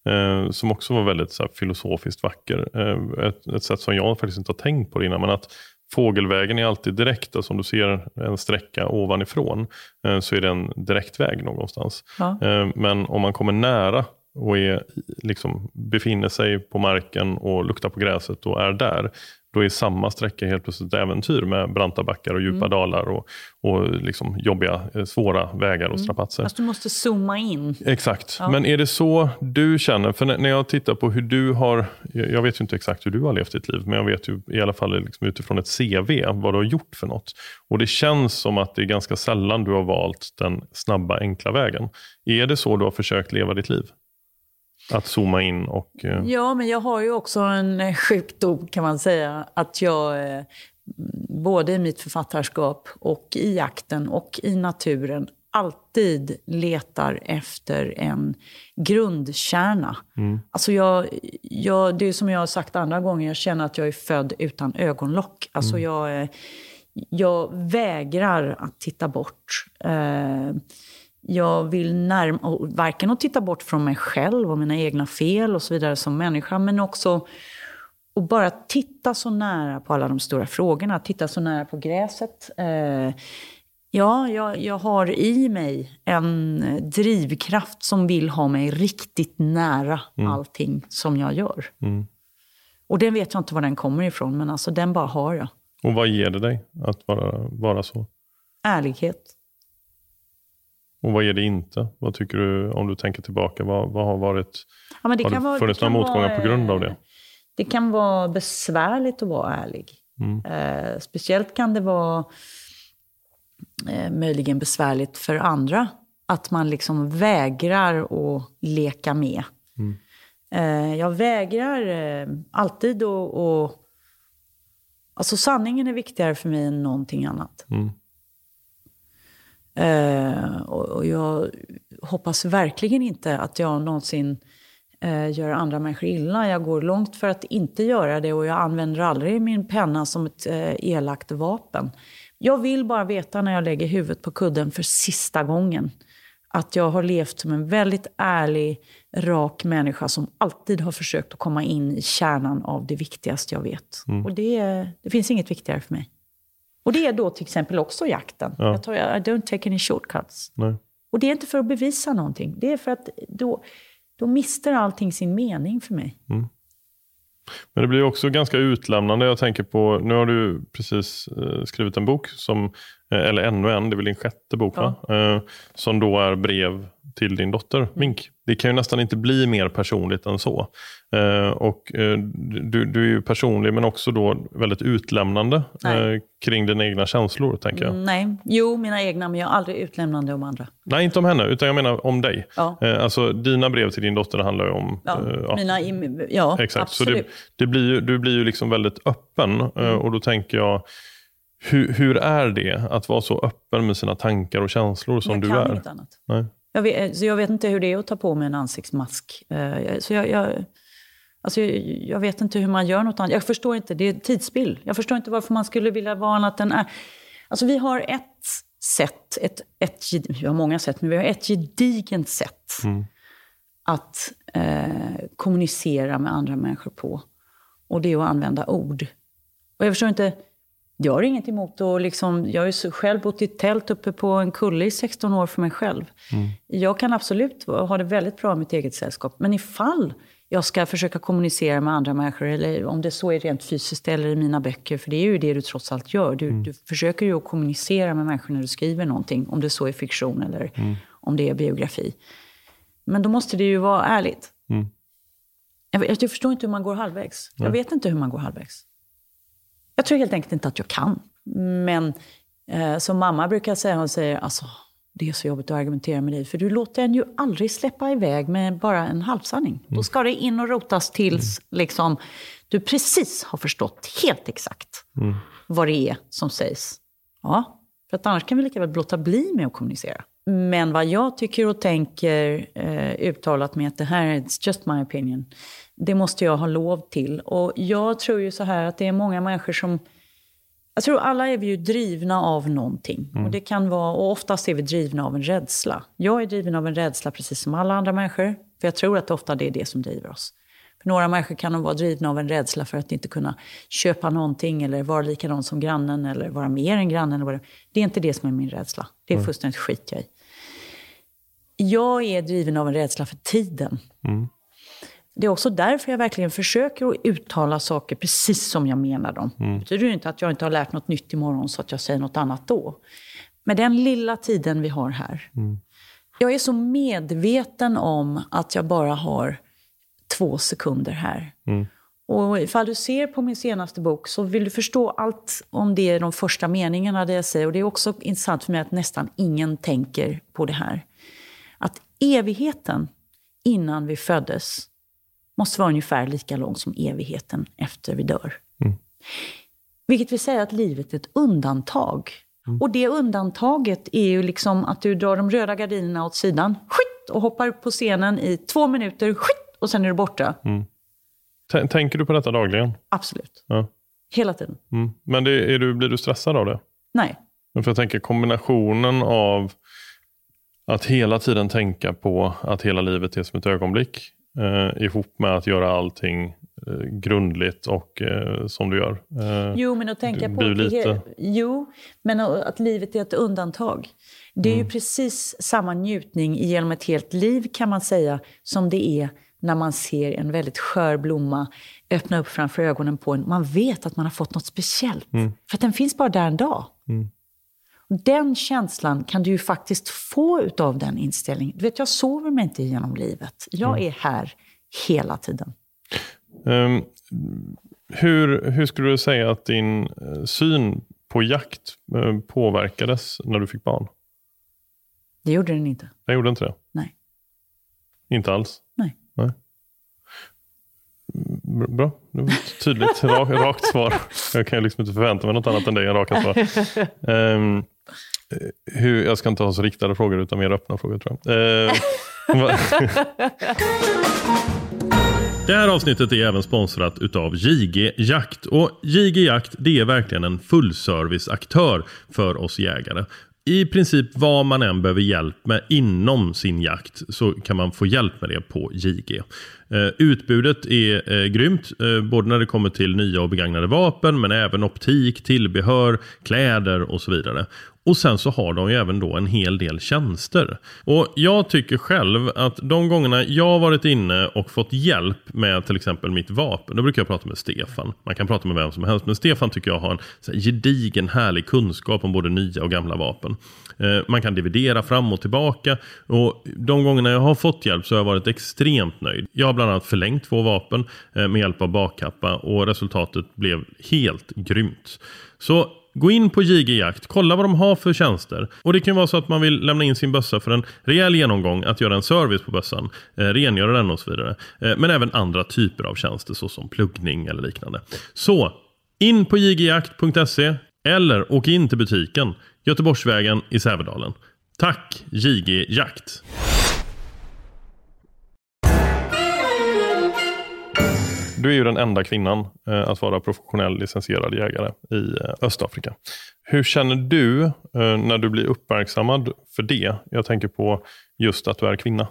B: Eh, som också var väldigt så här, filosofiskt vacker. Eh, ett, ett sätt som jag faktiskt inte har tänkt på det innan. Men att Fågelvägen är alltid direkt. Alltså om du ser en sträcka ovanifrån eh, så är det en direktväg någonstans. Ja. Eh, men om man kommer nära och är, liksom, befinner sig på marken och luktar på gräset och är där, då är samma sträcka helt plötsligt ett äventyr med branta backar och djupa mm. dalar och, och liksom jobbiga, eh, svåra vägar och mm. strapatser.
D: Fast du måste zooma in.
B: Exakt. Ja. Men är det så du känner? För när jag tittar på hur du har, jag vet ju inte exakt hur du har levt ditt liv, men jag vet ju i alla fall liksom utifrån ett CV vad du har gjort för något. Och det känns som att det är ganska sällan du har valt den snabba, enkla vägen. Är det så du har försökt leva ditt liv? Att zooma in och...
D: Eh... Ja, men jag har ju också en eh, sjukdom kan man säga. Att jag eh, både i mitt författarskap och i jakten och i naturen alltid letar efter en grundkärna. Mm. Alltså jag, jag, det är som jag har sagt andra gånger, jag känner att jag är född utan ögonlock. Alltså mm. jag, eh, jag vägrar att titta bort. Eh, jag vill närma, varken att titta bort från mig själv och mina egna fel och så vidare som människa, men också att bara titta så nära på alla de stora frågorna, titta så nära på gräset. Eh, ja, jag, jag har i mig en drivkraft som vill ha mig riktigt nära mm. allting som jag gör. Mm. Och den vet jag inte var den kommer ifrån, men alltså den bara har jag.
B: Och vad ger det dig att vara, vara så?
D: Ärlighet.
B: Och vad är det inte? Vad tycker du, om du tänker tillbaka, vad, vad har varit...
D: Ja, men det
B: har
D: kan
B: det funnits några motgångar
D: vara,
B: på grund av det?
D: Det kan vara besvärligt att vara ärlig.
B: Mm.
D: Eh, speciellt kan det vara eh, möjligen besvärligt för andra. Att man liksom vägrar att leka med.
B: Mm.
D: Eh, jag vägrar eh, alltid att- Alltså sanningen är viktigare för mig än någonting annat.
B: Mm.
D: Eh, och, och jag hoppas verkligen inte att jag någonsin eh, gör andra människor illa. Jag går långt för att inte göra det och jag använder aldrig min penna som ett eh, elakt vapen. Jag vill bara veta när jag lägger huvudet på kudden för sista gången att jag har levt som en väldigt ärlig, rak människa som alltid har försökt att komma in i kärnan av det viktigaste jag vet. Och det, det finns inget viktigare för mig. Och det är då till exempel också jakten.
B: Ja.
D: Jag tar, I don't take any shortcuts.
B: Nej.
D: Och det är inte för att bevisa någonting. Det är för att då, då mister allting sin mening för mig.
B: Men det blir också ganska utlämnande. Jag tänker på, nu har du precis eh, skrivit en bok, som, eller ännu en, det är väl din sjätte bok, va? Eh, som då är brev till din dotter Mink. Det kan ju nästan inte bli mer personligt än så. Eh, och eh, du, du är ju personlig men också då väldigt utlämnande
D: Nej.
B: eh, kring dina egna känslor, tänker jag.
D: Mm, Nej, jo, mina egna, men jag är aldrig utlämnande om andra.
B: Nej, inte om henne, utan jag menar om dig.
D: Ja.
B: Eh, alltså, dina brev till din dotter handlar ju om...
D: Ja,
B: eh, ja,
D: mina, ja
B: Exakt, så
D: absolut. Mm.
B: det, det blir ju, du blir ju liksom väldigt öppen. eh, Och då tänker jag, hur, hur är det att vara så öppen med sina tankar och känslor som
D: jag
B: du
D: kan
B: är?
D: inget annat.
B: Nej.
D: Jag vet, så jag vet inte hur det är att ta på mig en ansiktsmask. Eh, jag- Så jag, jag, alltså jag, jag vet inte hur man gör något annat. Jag förstår inte, det är tidsspill. Jag förstår inte varför man skulle vilja vara annat än... Alltså vi har ett sätt, ett, ett, vi har många sätt, men vi har ett gedigent sätt att eh, kommunicera med andra människor på. Och det är att använda ord. Och jag förstår inte, jag har inget emot att liksom, jag har ju själv bott i tält uppe på en kulle i 16 år för mig själv. Jag kan absolut ha det väldigt bra i mitt eget sällskap. Men ifall jag ska försöka kommunicera med andra människor, eller om det så är rent fysiskt eller i mina böcker, för det är ju det du trots allt gör. Du, du försöker ju att kommunicera med människor när du skriver någonting, om det så är fiktion eller om det är biografi. Men då måste det ju vara ärligt. Jag, vet- jag förstår inte hur man går halvvägs. Jag vet inte hur man går halvvägs. Jag tror helt enkelt inte att jag kan. Men eh, som mamma brukar säga, hon säger alltså, det är så jobbigt att argumentera med dig. För du låter en ju aldrig släppa iväg med bara en halvsanning. Då ska det in och rotas tills liksom, du precis har förstått helt exakt vad det är som sägs. Ja, för att annars kan vi lika väl låta bli med att kommunicera. Men vad jag tycker och tänker eh, uttalat med att det här är just my opinion. Det måste jag ha lov till. Och jag tror ju så här att det är många människor som... Jag tror alla är vi ju drivna av någonting. Och det kan vara, och oftast är vi drivna av en rädsla. Jag är driven av en rädsla precis som alla andra människor. För jag tror att ofta det är det som driver oss. För några människor kan vara drivna av en rädsla för att inte kunna köpa någonting eller vara likadan som grannen eller vara mer än grannen. Eller det. är inte det som är min rädsla. Det är fullständigt skit jag i. Jag är driven av en rädsla för tiden. Det är också därför jag verkligen försöker att uttala saker precis som jag menar dem. Det betyder ju inte att jag inte har lärt något nytt imorgon så att jag säger något annat då. Men den lilla tiden vi har här. Jag är så medveten om att jag bara har två sekunder här. Och ifall du ser på min senaste bok så vill du förstå allt om det i de första meningarna där jag säger. Och det är också intressant för mig att nästan ingen tänker på det här. Att evigheten innan vi föddes måste vara ungefär lika lång som evigheten efter vi dör. Vilket vill säga att livet är ett undantag. Och det undantaget är ju liksom att du drar de röda gardinerna åt sidan, skit, och hoppar upp på scenen i två minuter, skit, och sen är du borta.
B: T- Tänker du på detta dagligen?
D: Absolut.
B: Ja.
D: Hela tiden.
B: Mm. Men det, är du, blir du stressad av det?
D: Nej.
B: För jag tänker kombinationen av att hela tiden tänka på att hela livet är som ett ögonblick eh, ihop med att göra allting eh, grundligt och eh, som du gör. Eh,
D: Jo, men att tänka på... att det-
B: lite-
D: Jo, men att livet är ett undantag. Det är ju precis samma njutning genom ett helt liv kan man säga, som det är när man ser en väldigt skör blomma öppna upp framför ögonen på en. Man vet att man har fått något speciellt. För att den finns bara där en dag. Den känslan kan du ju faktiskt få av den inställningen. Du vet, jag sover mig inte genom livet. Jag mm. är här hela tiden.
B: Um, hur, hur skulle du säga att din uh, syn på jakt uh, påverkades när du fick barn?
D: Det gjorde den inte.
B: Den gjorde inte det?
D: Nej.
B: Inte alls?
D: Nej.
B: Nej. Bra, det var ett tydligt, rak, rakt svar. Jag kan liksom inte förvänta mig något annat än det, en raka svar. Um, hur, jag ska inte ha så riktade frågor utan mer öppna frågor tror jag. Uh, det här avsnittet är även sponsrat utav JG Jakt. Och JG Jakt det är verkligen en fullserviceaktör för oss jägare i princip vad man än behöver hjälp med inom sin jakt så kan man få hjälp med det på JG. Eh, utbudet är eh, grymt, eh, både när det kommer till nya och begagnade vapen men även optik, tillbehör, kläder och så vidare. Och sen så har de ju även då en hel del tjänster. Och jag tycker själv att de gångerna jag har varit inne och fått hjälp med till exempel mitt vapen. Då brukar jag prata med Stefan. Man kan prata med vem som helst. Men Stefan tycker jag har en så här, gedigen härlig kunskap om både nya och gamla vapen. Man kan dividera fram och tillbaka. Och de gångerna jag har fått hjälp så har jag varit extremt nöjd. Jag har bland annat förlängt två vapen eh, med hjälp av bakkappa. Och resultatet blev helt grymt. Så Gå in på JG Jakt, kolla vad de har för tjänster. Och det kan vara så att man vill lämna in sin bössa för en rejäl genomgång, att göra en service på bössan, eh, rengöra den och så vidare. Eh, men även andra typer av tjänster såsom pluggning eller liknande. Så, in på jgjakt.se eller åk in till butiken Göteborgsvägen i Sävedalen. Tack JG Jakt! Du är ju den enda kvinnan eh, att vara professionell licensierad jägare i eh, Östafrika. Hur känner du eh, när du blir uppmärksammad för det? Jag tänker på just att du är kvinna.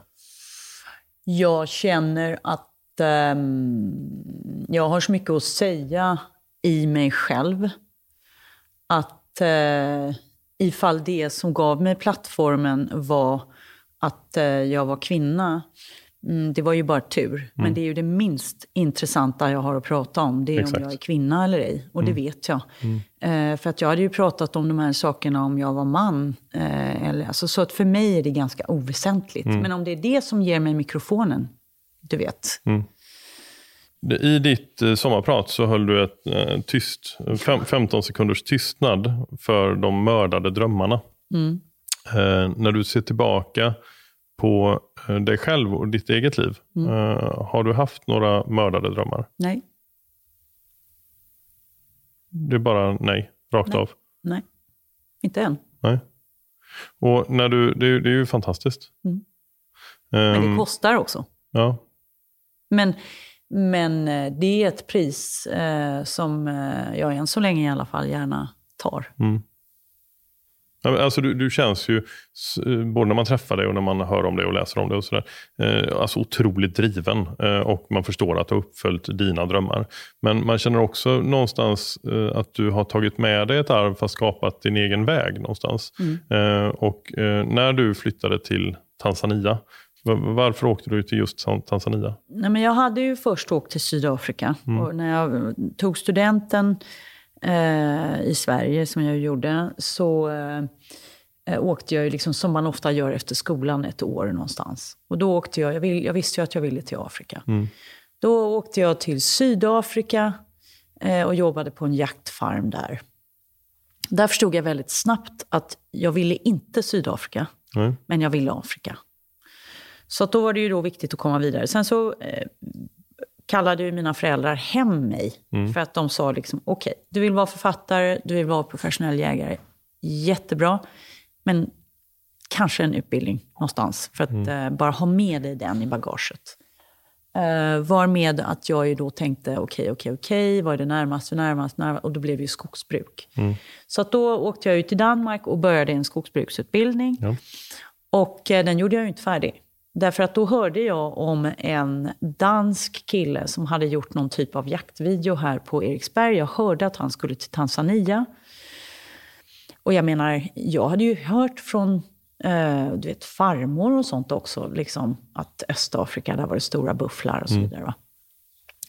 D: Jag känner att eh, jag har så mycket att säga i mig själv. Att eh, ifall det som gav mig plattformen var att eh, jag var kvinna, Mm, det var ju bara tur. Mm. Men det är ju det minst intressanta jag har att prata om. Det är Exakt. om jag är kvinna eller ej. Och mm. det vet jag. Mm. Eh, för att jag hade ju pratat om de här sakerna om jag var man. Eh, eller, alltså, så att för mig är det ganska oväsentligt. Mm. Men om det är det som ger mig mikrofonen, du vet.
B: Mm. I ditt eh, sommarprat så höll du ett eh, tyst, fem, 15 sekunders tystnad för de mördade drömmarna. Eh, när du ser tillbaka på eh, dig själv och ditt eget liv. Mm. Uh, har du haft några mördade drömmar?
D: Nej.
B: Det är bara nej, rakt
D: nej.
B: av?
D: Nej, inte än.
B: Nej. Och när du, det, det är ju fantastiskt.
D: Mm. Um, men det ehm, kostar också.
B: Ja.
D: Men, men eh, det är ett pris eh, som jag än så länge i alla fall gärna tar.
B: Mm. Alltså du, du, känns ju, både när man träffar dig och när man hör om dig och läser om dig och sådär, eh, alltså otroligt driven eh, och man förstår att du har uppföljt dina drömmar. Men man känner också någonstans eh, att du har tagit med dig ett arv fast skapat din egen väg någonstans. Mm. Eh, och eh, när du flyttade till Tanzania, varför åkte du till just Tanzania?
D: Nej, men jag hade ju först åkt till Sydafrika. Mm. Och när jag tog studenten eh, i Sverige, som jag gjorde, så eh, åkte jag, liksom, som man ofta gör efter skolan, ett år någonstans. Och då åkte jag, jag, vill, jag visste ju att jag ville till Afrika.
B: Mm.
D: Då åkte jag till Sydafrika eh, och jobbade på en jaktfarm där. Där förstod jag väldigt snabbt att jag ville inte Sydafrika,
B: mm.
D: men jag ville Afrika. Så då var det ju då viktigt att komma vidare. Sen så eh, kallade ju mina föräldrar hem mig. Mm. För att de sa liksom, okej, okay, du vill vara författare, du vill vara professionell jägare. Jättebra. Men kanske en utbildning någonstans. För att mm. uh, bara ha med dig den i bagaget. Uh, var med att jag ju då tänkte, okej, okay, okej, okay, okej, okay, vad är det närmaste, närmast, närmast? Och då blev det ju skogsbruk.
B: Mm.
D: Så att då åkte jag ut till Danmark och började en skogsbruksutbildning.
B: Ja.
D: Och uh, den gjorde jag ju inte färdig. Därför att då hörde jag om en dansk kille som hade gjort någon typ av jaktvideo här på Eriksberg. Jag hörde att han skulle till Tanzania. Och jag menar, jag hade ju hört från eh, du vet, farmor och sånt också, liksom, att Östafrika, där var det stora bufflar och så mm. vidare. Va?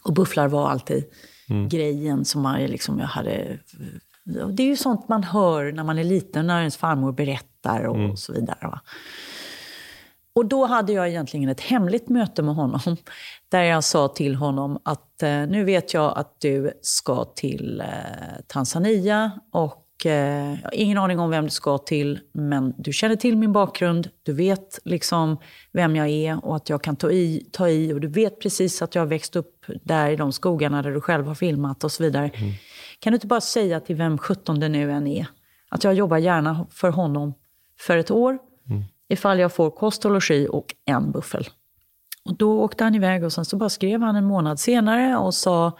D: Och bufflar var alltid mm. grejen som man, liksom, jag hade Det är ju sånt man hör när man är liten, när ens farmor berättar och mm. så vidare. Va? Och då hade jag egentligen ett hemligt möte med honom. Där jag sa till honom att eh, nu vet jag att du ska till eh, Tanzania och eh, jag har ingen aning om vem du ska till, men du känner till min bakgrund, du vet liksom vem jag är och att jag kan ta i, ta i och du vet precis att jag har växt upp där i de skogarna där du själv har filmat och så vidare. Mm. Kan du inte bara säga till vem sjutton det nu än är, att jag jobbar gärna för honom för ett år. Ifall jag får kost och logi och en buffel. Och då åkte han iväg och sen så bara skrev han en månad senare och sa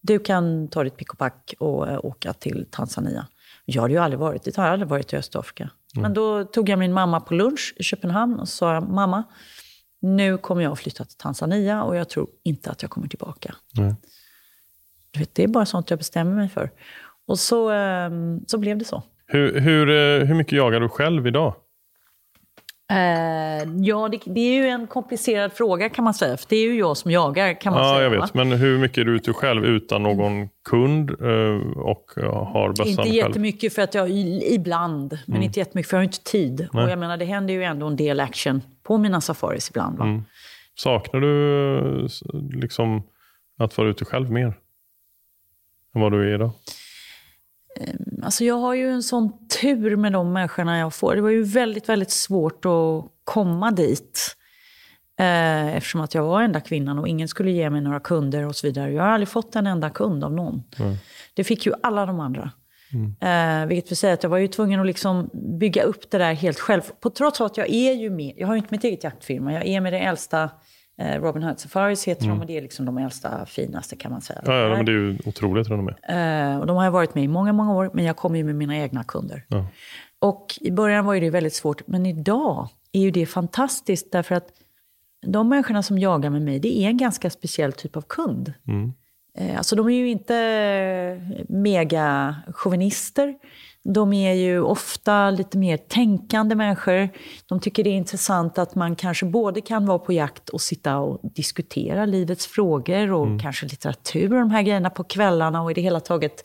D: du kan ta ditt pick och pack och äh, åka till Tanzania. Jag hade ju aldrig varit dit, jag har aldrig varit i Östafrika. Mm. Men då tog jag min mamma på lunch i Köpenhamn och sa mamma, nu kommer jag att flytta till Tanzania och jag tror inte att jag kommer tillbaka. Mm. Du vet, det är bara sånt jag bestämmer mig för. Och så, ehm, så blev det så.
B: Hur, hur, eh, hur mycket jagar du själv idag?
D: Uh, ja, det, det, är ju en komplicerad fråga kan man säga. För det är ju jag som jagar kan man
B: ja,
D: säga.
B: Jag vet. Va? Men hur mycket är du ute själv utan någon kund uh, och har bössan
D: Inte jättemycket
B: själv?
D: för att jag, ibland. Men mm. inte jättemycket för jag har inte tid. Nej. Och jag menar det händer ju ändå en del action på mina safaris ibland. Va? Mm.
B: Saknar du liksom att vara ute själv mer? Än vad du är idag?
D: Ehm, alltså jag har ju en sån tur med de människorna jag får. Det var ju väldigt, väldigt svårt att komma dit. Eh, eftersom att jag var enda kvinnan och ingen skulle ge mig några kunder och så vidare. Jag har aldrig fått en enda kund av någon. Mm. Det fick ju alla de andra. Mm. Eh, vilket vill säga att jag var ju tvungen att liksom bygga upp det där helt själv. På trots att jag är ju med, jag har ju inte mitt eget jaktfirma, jag är med det äldsta Robin Hood Safaris heter mm. de och det är liksom de äldsta, finaste kan man säga.
B: Ja, ja men det är ju otroligt renommé.
D: Eh, och de har jag varit med i många, många år, men jag kommer ju med mina egna kunder. Ja. Och i början var ju det väldigt svårt, men idag är ju det fantastiskt därför att de människorna som jagar med mig, det är en ganska speciell typ av kund. Mm. Eh, alltså de är ju inte mega chauvinister. De är ju ofta lite mer tänkande människor. De tycker det är intressant att man kanske både kan vara på jakt och sitta och diskutera livets frågor och mm. kanske litteratur och de här grejerna på kvällarna och i det hela taget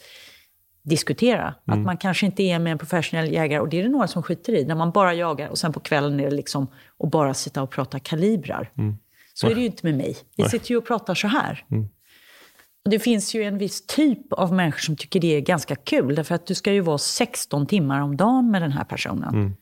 D: diskutera. Mm. Att man kanske inte är med en professionell jägare, och det är det några som skiter i, när man bara jagar och sen på kvällen är det liksom att bara sitta och prata kalibrar. Mm. Så är det ju inte med mig. Vi sitter ju och pratar så här. Mm. Det finns ju en viss typ av människor som tycker det är ganska kul. Därför att du ska ju vara 16 timmar om dagen med den här personen. Mm.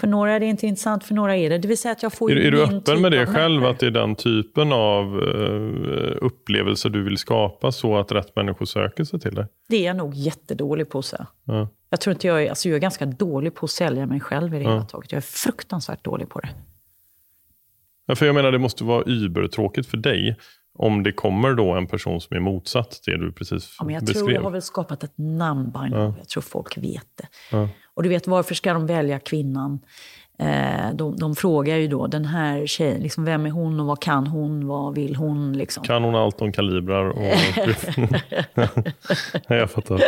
D: För några är det inte intressant, för några är det. Det vill säga att jag får
B: Är, är du öppen typ med det själv, människor. att det är den typen av uh, upplevelser du vill skapa så att rätt människor söker sig till dig?
D: Det är jag nog jättedålig på. Så. Ja. Jag tror inte jag är, alltså jag är ganska dålig på att sälja mig själv i det ja. hela taget. Jag är fruktansvärt dålig på det.
B: Ja, för jag menar, det måste vara übertråkigt för dig om det kommer då en person som är motsatt till det du precis
D: ja, men jag
B: beskrev.
D: tror jag har väl skapat ett namn now. Ja. Jag tror folk vet det. Ja. Och du vet, varför ska de välja kvinnan? Eh, de, de, frågar ju då den här tjejen, liksom, vem är hon och vad kan hon? Vad vill hon? Liksom.
B: Kan hon allt om kalibrar? Och... jag fattar.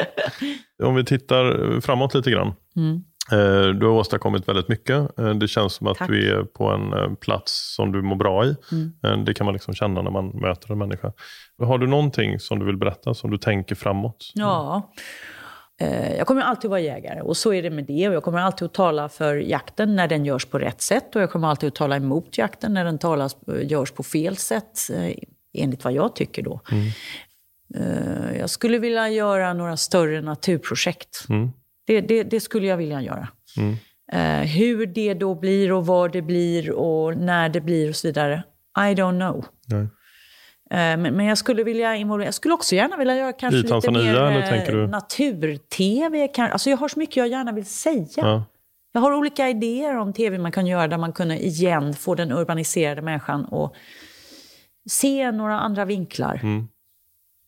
B: Om vi tittar framåt lite grann. Mm. Eh, du har åstadkommit väldigt mycket. Eh, det känns som att Tack. du är på en eh, plats som du mår bra i. Mm. Det kan man liksom känna när man möter en människa. Har du någonting som du vill berätta, som du tänker framåt?
D: Ja. Jag kommer alltid vara jägare och så är det med det. Och jag kommer alltid att tala för jakten när den görs på rätt sätt. Och jag kommer alltid att tala emot jakten när den talas, görs på fel sätt. Enligt vad jag tycker då. Mm. Jag skulle vilja göra några större naturprojekt. Mm. Det, det, det skulle jag vilja göra. Mm. Uh, hur det då blir och var det blir och när det blir och så vidare, I don't know. Uh, men, men, jag skulle vilja involvera, jag skulle också gärna vilja göra kanske lite Tanzania, mer eh, natur-tv. Alltså jag har så mycket jag gärna vill säga. Ja. Jag har olika idéer om tv man kan göra där man kunde igen få den urbaniserade människan och se några andra vinklar. Mm.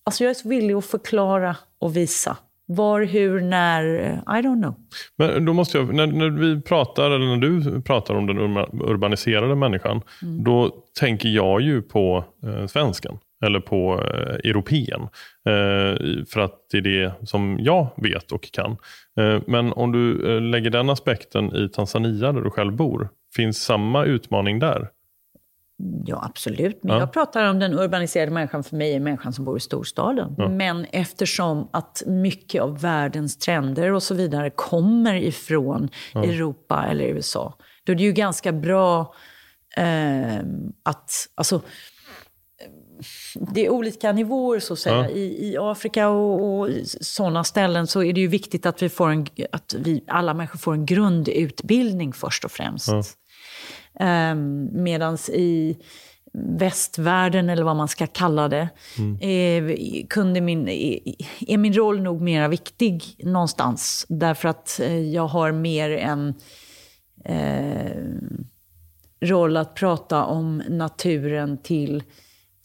D: Alltså jag är så villig att förklara och visa. Var, hur, när, I don't know.
B: Men då måste jag, när, när vi pratar, eller när du pratar om den urbaniserade människan, mm. då tänker jag ju på eh, svenskan. Eller på eh, europeen. Eh, för att det är det som jag vet och kan. Eh, men om du eh, lägger den aspekten i Tanzania där du själv bor, finns samma utmaning där?
D: Ja, absolut. Men
B: Ja.
D: jag pratar om den urbaniserade människan. För mig är människan som bor i storstaden. Men eftersom att mycket av världens trender och så vidare kommer ifrån Europa eller USA, då är det ju ganska bra eh, att... Alltså, det är olika nivåer så att säga.
B: Ja.
D: I, I Afrika och, och sådana ställen så är det ju viktigt att vi får en, att vi, alla människor får en grundutbildning först och främst. Um, Medan i västvärlden, eller vad man ska kalla det, är, kunde min, är, min roll nog mer viktig någonstans. Därför att eh, jag har mer en eh, roll att prata om naturen till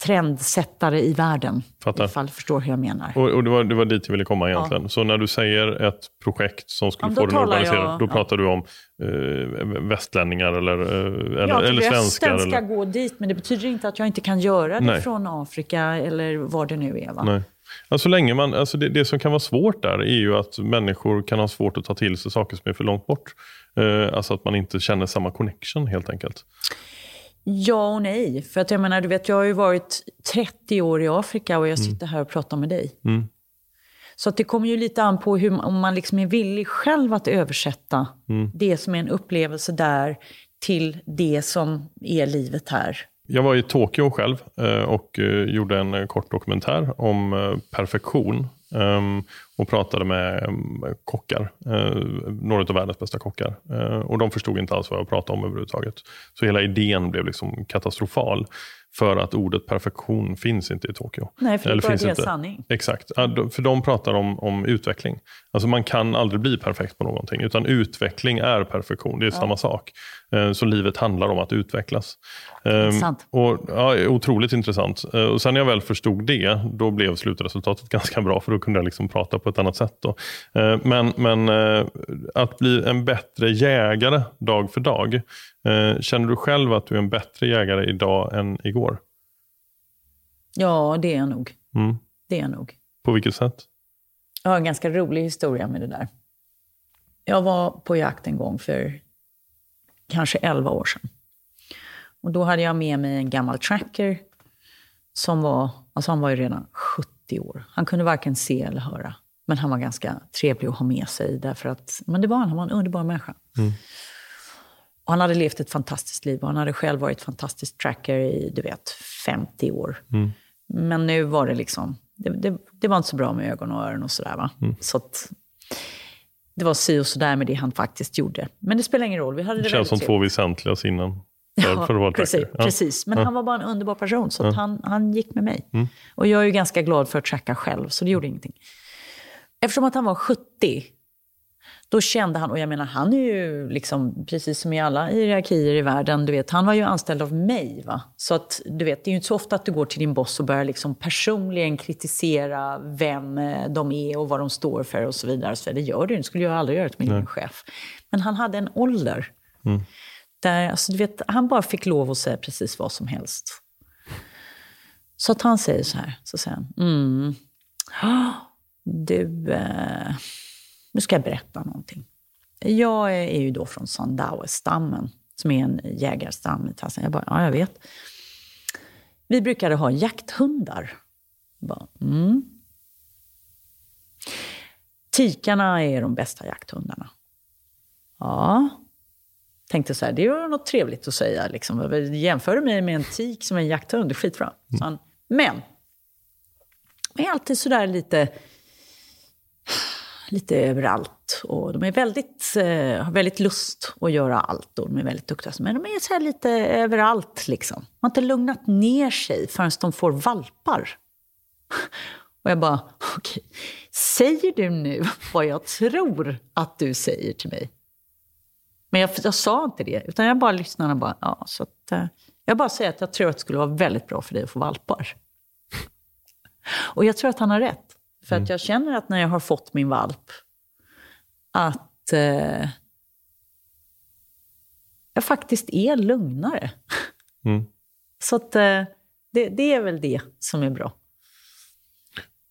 D: trendsättare i världen.
B: Fattar.
D: Ifall du förstår hur jag menar.
B: Och, och det, var, det var dit jag ville komma egentligen. Så när du säger ett projekt som skulle
D: Ja,
B: få
D: då
B: den urbaniserad,
D: jag-
B: då
D: ja.
B: pratar du om eh, västlänningar eller, eh, eller,
D: Ja,
B: eller
D: till
B: svenskar?
D: rösten ska
B: Eller,
D: gå dit, men det betyder inte att jag inte kan göra det
B: Nej.
D: från Afrika eller var det nu är. Va?
B: nej. Ja, så länge man, alltså det, det som kan vara svårt där är ju att människor kan ha svårt att ta till sig saker som är för långt bort. Eh, alltså att man inte känner samma connection helt enkelt.
D: Ja och nej. För att jag menar, du vet, jag har ju varit 30 år i Afrika och jag sitter här och pratar med dig.
B: Mm.
D: Så att det kommer ju lite an på hur, om man liksom är villig själv att översätta
B: Mm.
D: det som är en upplevelse där till det som är livet här.
B: Jag var i Tokyo själv eh, och eh, gjorde en eh, kort dokumentär om perfektion. Ehm, och pratade med ehm, kockar, eh, några av världens bästa kockar. Eh, och de förstod inte alls vad jag pratade om överhuvudtaget. Så hela idén blev liksom katastrofal. För att ordet perfektion finns inte i Tokyo.
D: Nej, för det
B: Eller
D: bara
B: finns inte.
D: sanning.
B: Exakt, Ja, för de pratar om, om utveckling. Alltså man kan aldrig bli perfekt på någonting, utan utveckling är perfektion. Det är samma sak. Eh, Så livet handlar om att utvecklas. Ehm,
D: Intressant.
B: Och, ja, otroligt intressant. Eh, Och sen när jag väl förstod det, då blev slutresultatet ganska bra, för då kunde jag liksom prata på ett annat sätt. Då. Eh, Men, men att bli en bättre jägare dag för dag. Eh, Känner du själv att du är en bättre jägare idag än igår?
D: Ja, det är jag nog.
B: Mm.
D: Det är jag nog.
B: På vilket sätt?
D: Jag har en ganska rolig historia med det där. Jag var på jakt en gång för kanske 11 år sedan. Och då hade jag med mig en gammal tracker som var, alltså han var ju redan 70 år. Han kunde varken se eller höra. Men han var ganska trevlig att ha med sig därför att, men det var han, han var en underbar människa. Och han hade levt ett fantastiskt liv och han hade själv varit fantastisk tracker i, du vet, 50 år. Men nu var det liksom, det, det, det var inte så bra med ögon och öron och sådär va. Så att, det var si och sådär med det han faktiskt gjorde. Men det spelar ingen roll, vi hade det,
B: Det känns som två väsentliga sinnen.
D: Ja,
B: för att
D: precis.
B: Ja.
D: precis. Men han var bara en underbar person, så att han, han gick med mig.
B: Mm.
D: Och jag är ju ganska glad för att tracka själv, så det gjorde ingenting. Eftersom att han var 70, då kände han, och jag menar han är ju liksom, precis som i alla hierarkier i världen, du vet, han var ju anställd av mig. Va? Så att du vet, det är ju inte så ofta att du går till din boss och börjar liksom personligen kritisera vem eh, de är och vad de står för och så vidare. Så det gör du inte, skulle jag aldrig göra till min egen chef. Men han hade en ålder där, alltså, du vet, han bara fick lov att säga precis vad som helst. Så att han säger så här, så säger han, mm, "Ah, du, eh, nu ska jag berätta någonting. Jag är ju då från Sandawe-stammen, som är en jägarstam i Tanzania. Jag bara, ja, jag vet. Vi brukade ha jakthundar. Jag bara, mm. Tikarna är de bästa jakthundarna. Ja, tänkte så här, det var något trevligt att säga. Liksom. Jämför mig med en tik som en jakthund, det är skitbra. Men, man är alltid sådär lite, lite överallt. Och de är väldigt, eh, har väldigt lust att göra allt och de är väldigt duktiga. Men de är så här lite överallt liksom. De har inte lugnat ner sig förrän de får valpar. Och jag bara, okej, säger du nu vad jag tror att du säger till mig? Men jag, jag sa inte det, utan jag bara lyssnade och bara, ja, så att, eh, jag bara säger att jag tror att det skulle vara väldigt bra för dig att få valpar. Och jag tror att han har rätt. För att jag känner att när jag har fått min valp, att eh, jag faktiskt är lugnare.
B: Mm.
D: Så att eh, det, det är väl det som är bra.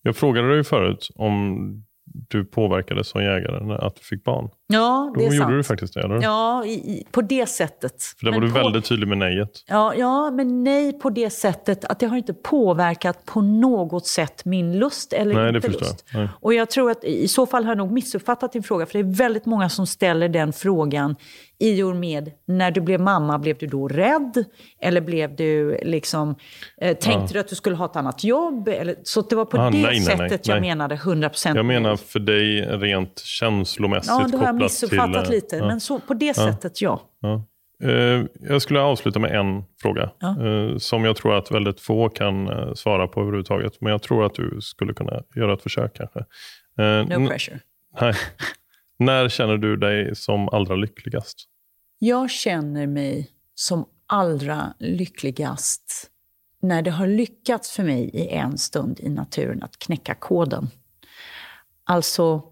B: Jag frågade dig förut om du påverkades som jägare när, att du fick barn.
D: Ja, det
B: Då
D: är
B: gjorde
D: sant.
B: du faktiskt det, eller?
D: Ja, i, i, på det sättet.
B: För där var
D: Men
B: du
D: på-
B: väldigt tydlig med nejet.
D: Ja, ja, men nej på det sättet att det har inte påverkat på något sätt min lust eller
B: Nej, det
D: inte
B: förstår
D: lust.
B: jag. Nej.
D: Och jag tror att i så fall har jag nog missuppfattat din fråga, för det är väldigt många som ställer den frågan i och med, när du blev mamma, blev du då rädd? Eller blev du liksom, eh, tänkte du att du skulle ha ett annat jobb? Eller, så det var på
B: Ah,
D: det
B: nej, nej, nej,
D: sättet jag
B: nej.
D: menade 100%
B: Jag menar
D: nej.
B: för dig rent känslomässigt
D: Ja, det
B: kopplat
D: missuppfattat
B: till... eh,
D: lite,
B: ja.
D: men så, på det sättet ja.
B: Eh, Jag skulle avsluta med en fråga
D: Ja.
B: eh, som jag tror att väldigt få kan svara på överhuvudtaget. Men jag tror att du skulle kunna göra ett försök kanske.
D: No pressure.
B: nej. När känner du dig som allra lyckligast?
D: Jag känner mig som allra lyckligast när det har lyckats för mig i en stund i naturen att knäcka koden. Alltså,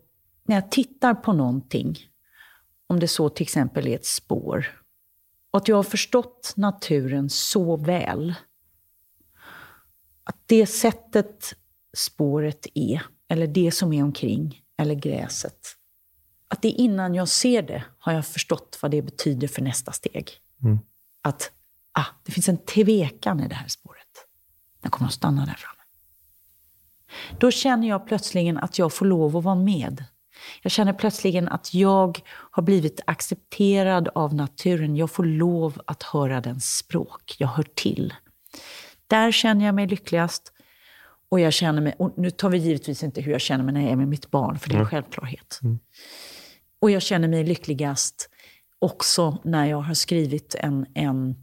D: när jag tittar på någonting, om det så till exempel är ett spår, och att jag har förstått naturen så väl, att det sättet spåret är, eller det som är omkring, eller gräset, att det innan jag ser det har jag förstått vad det betyder för nästa steg.
B: Mm.
D: Att ah, det finns en tvekan i det här spåret. Jag kommer att stanna där framme. Då känner jag plötsligen att jag får lov att vara med. Jag känner plötsligen att jag har blivit accepterad av naturen. Jag får lov att höra dens språk. Jag hör till. Där känner jag mig lyckligast. Och jag känner mig, och nu tar vi givetvis inte hur jag känner mig när jag är med mitt barn, för det är en självklarhet. Och jag känner mig lyckligast också när jag har skrivit en, en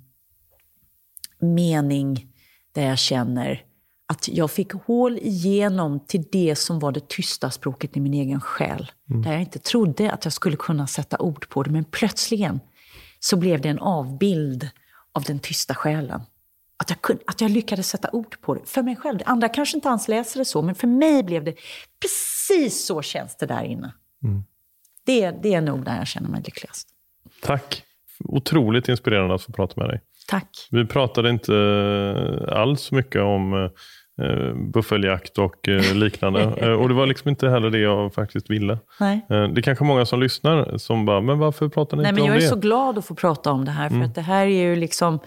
D: mening där jag känner att jag fick hål igenom till det som var det tysta språket i min egen själ. Där jag inte trodde att jag skulle kunna sätta ord på det, men plötsligen så blev det en avbild av den tysta själen. Att jag, kunde, att jag lyckades sätta ord på det för mig själv. Andra kanske inte alls läser det så, men för mig blev det precis så känns det där inne. Det, det är nog där jag känner mig lyckligast.
B: Tack. Otroligt inspirerande att få prata med dig.
D: Tack.
B: Vi pratade inte alls så mycket om eh, buffeljakt och eh, liknande. Eh, och det var liksom inte heller det jag faktiskt ville.
D: Nej.
B: Eh, det är kanske många som lyssnar som bara, men varför pratar ni
D: Nej,
B: inte
D: men
B: om
D: jag är
B: det?
D: så glad att få prata om det här. För att det här är ju liksom...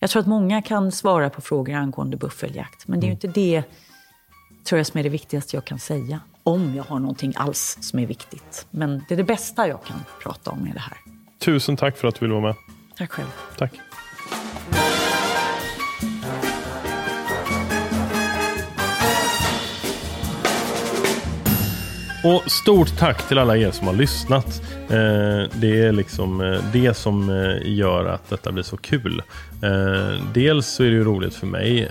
D: Jag tror att många kan svara på frågor angående buffeljakt. Men det är ju inte det tror jag som är det viktigaste jag kan säga. Om jag har någonting alls som är viktigt. Men det är det bästa jag kan prata om i det här.
B: Tusen tack för att du ville vara med.
D: Tack själv.
B: Tack. Och stort tack till alla er som har lyssnat. Eh, det är liksom eh, det som eh, gör att detta blir så kul. Dels så är det ju roligt för mig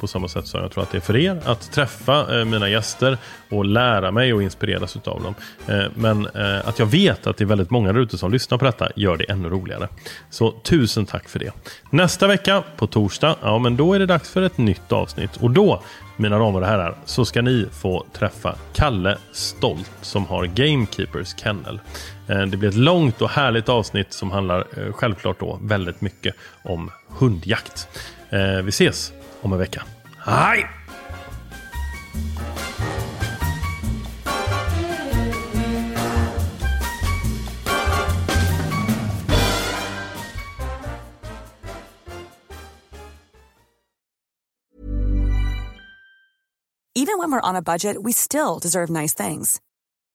B: på samma sätt som jag tror att det är för er att träffa mina gäster och lära mig och inspireras utav dem. Men att jag vet att det är väldigt många där ute som lyssnar på detta gör det ännu roligare. Så tusen tack för det. Nästa vecka på torsdag, ja men då är det dags för ett nytt avsnitt och då mina damer och herrar, så ska ni få träffa Kalle Stolt som har Gamekeepers Kennel. Eh, det blir ett långt och härligt avsnitt som handlar eh, självklart då väldigt mycket om hundjakt. Eh, vi ses om en vecka. Hej!
E: Even when we're on a budget, we still deserve nice things.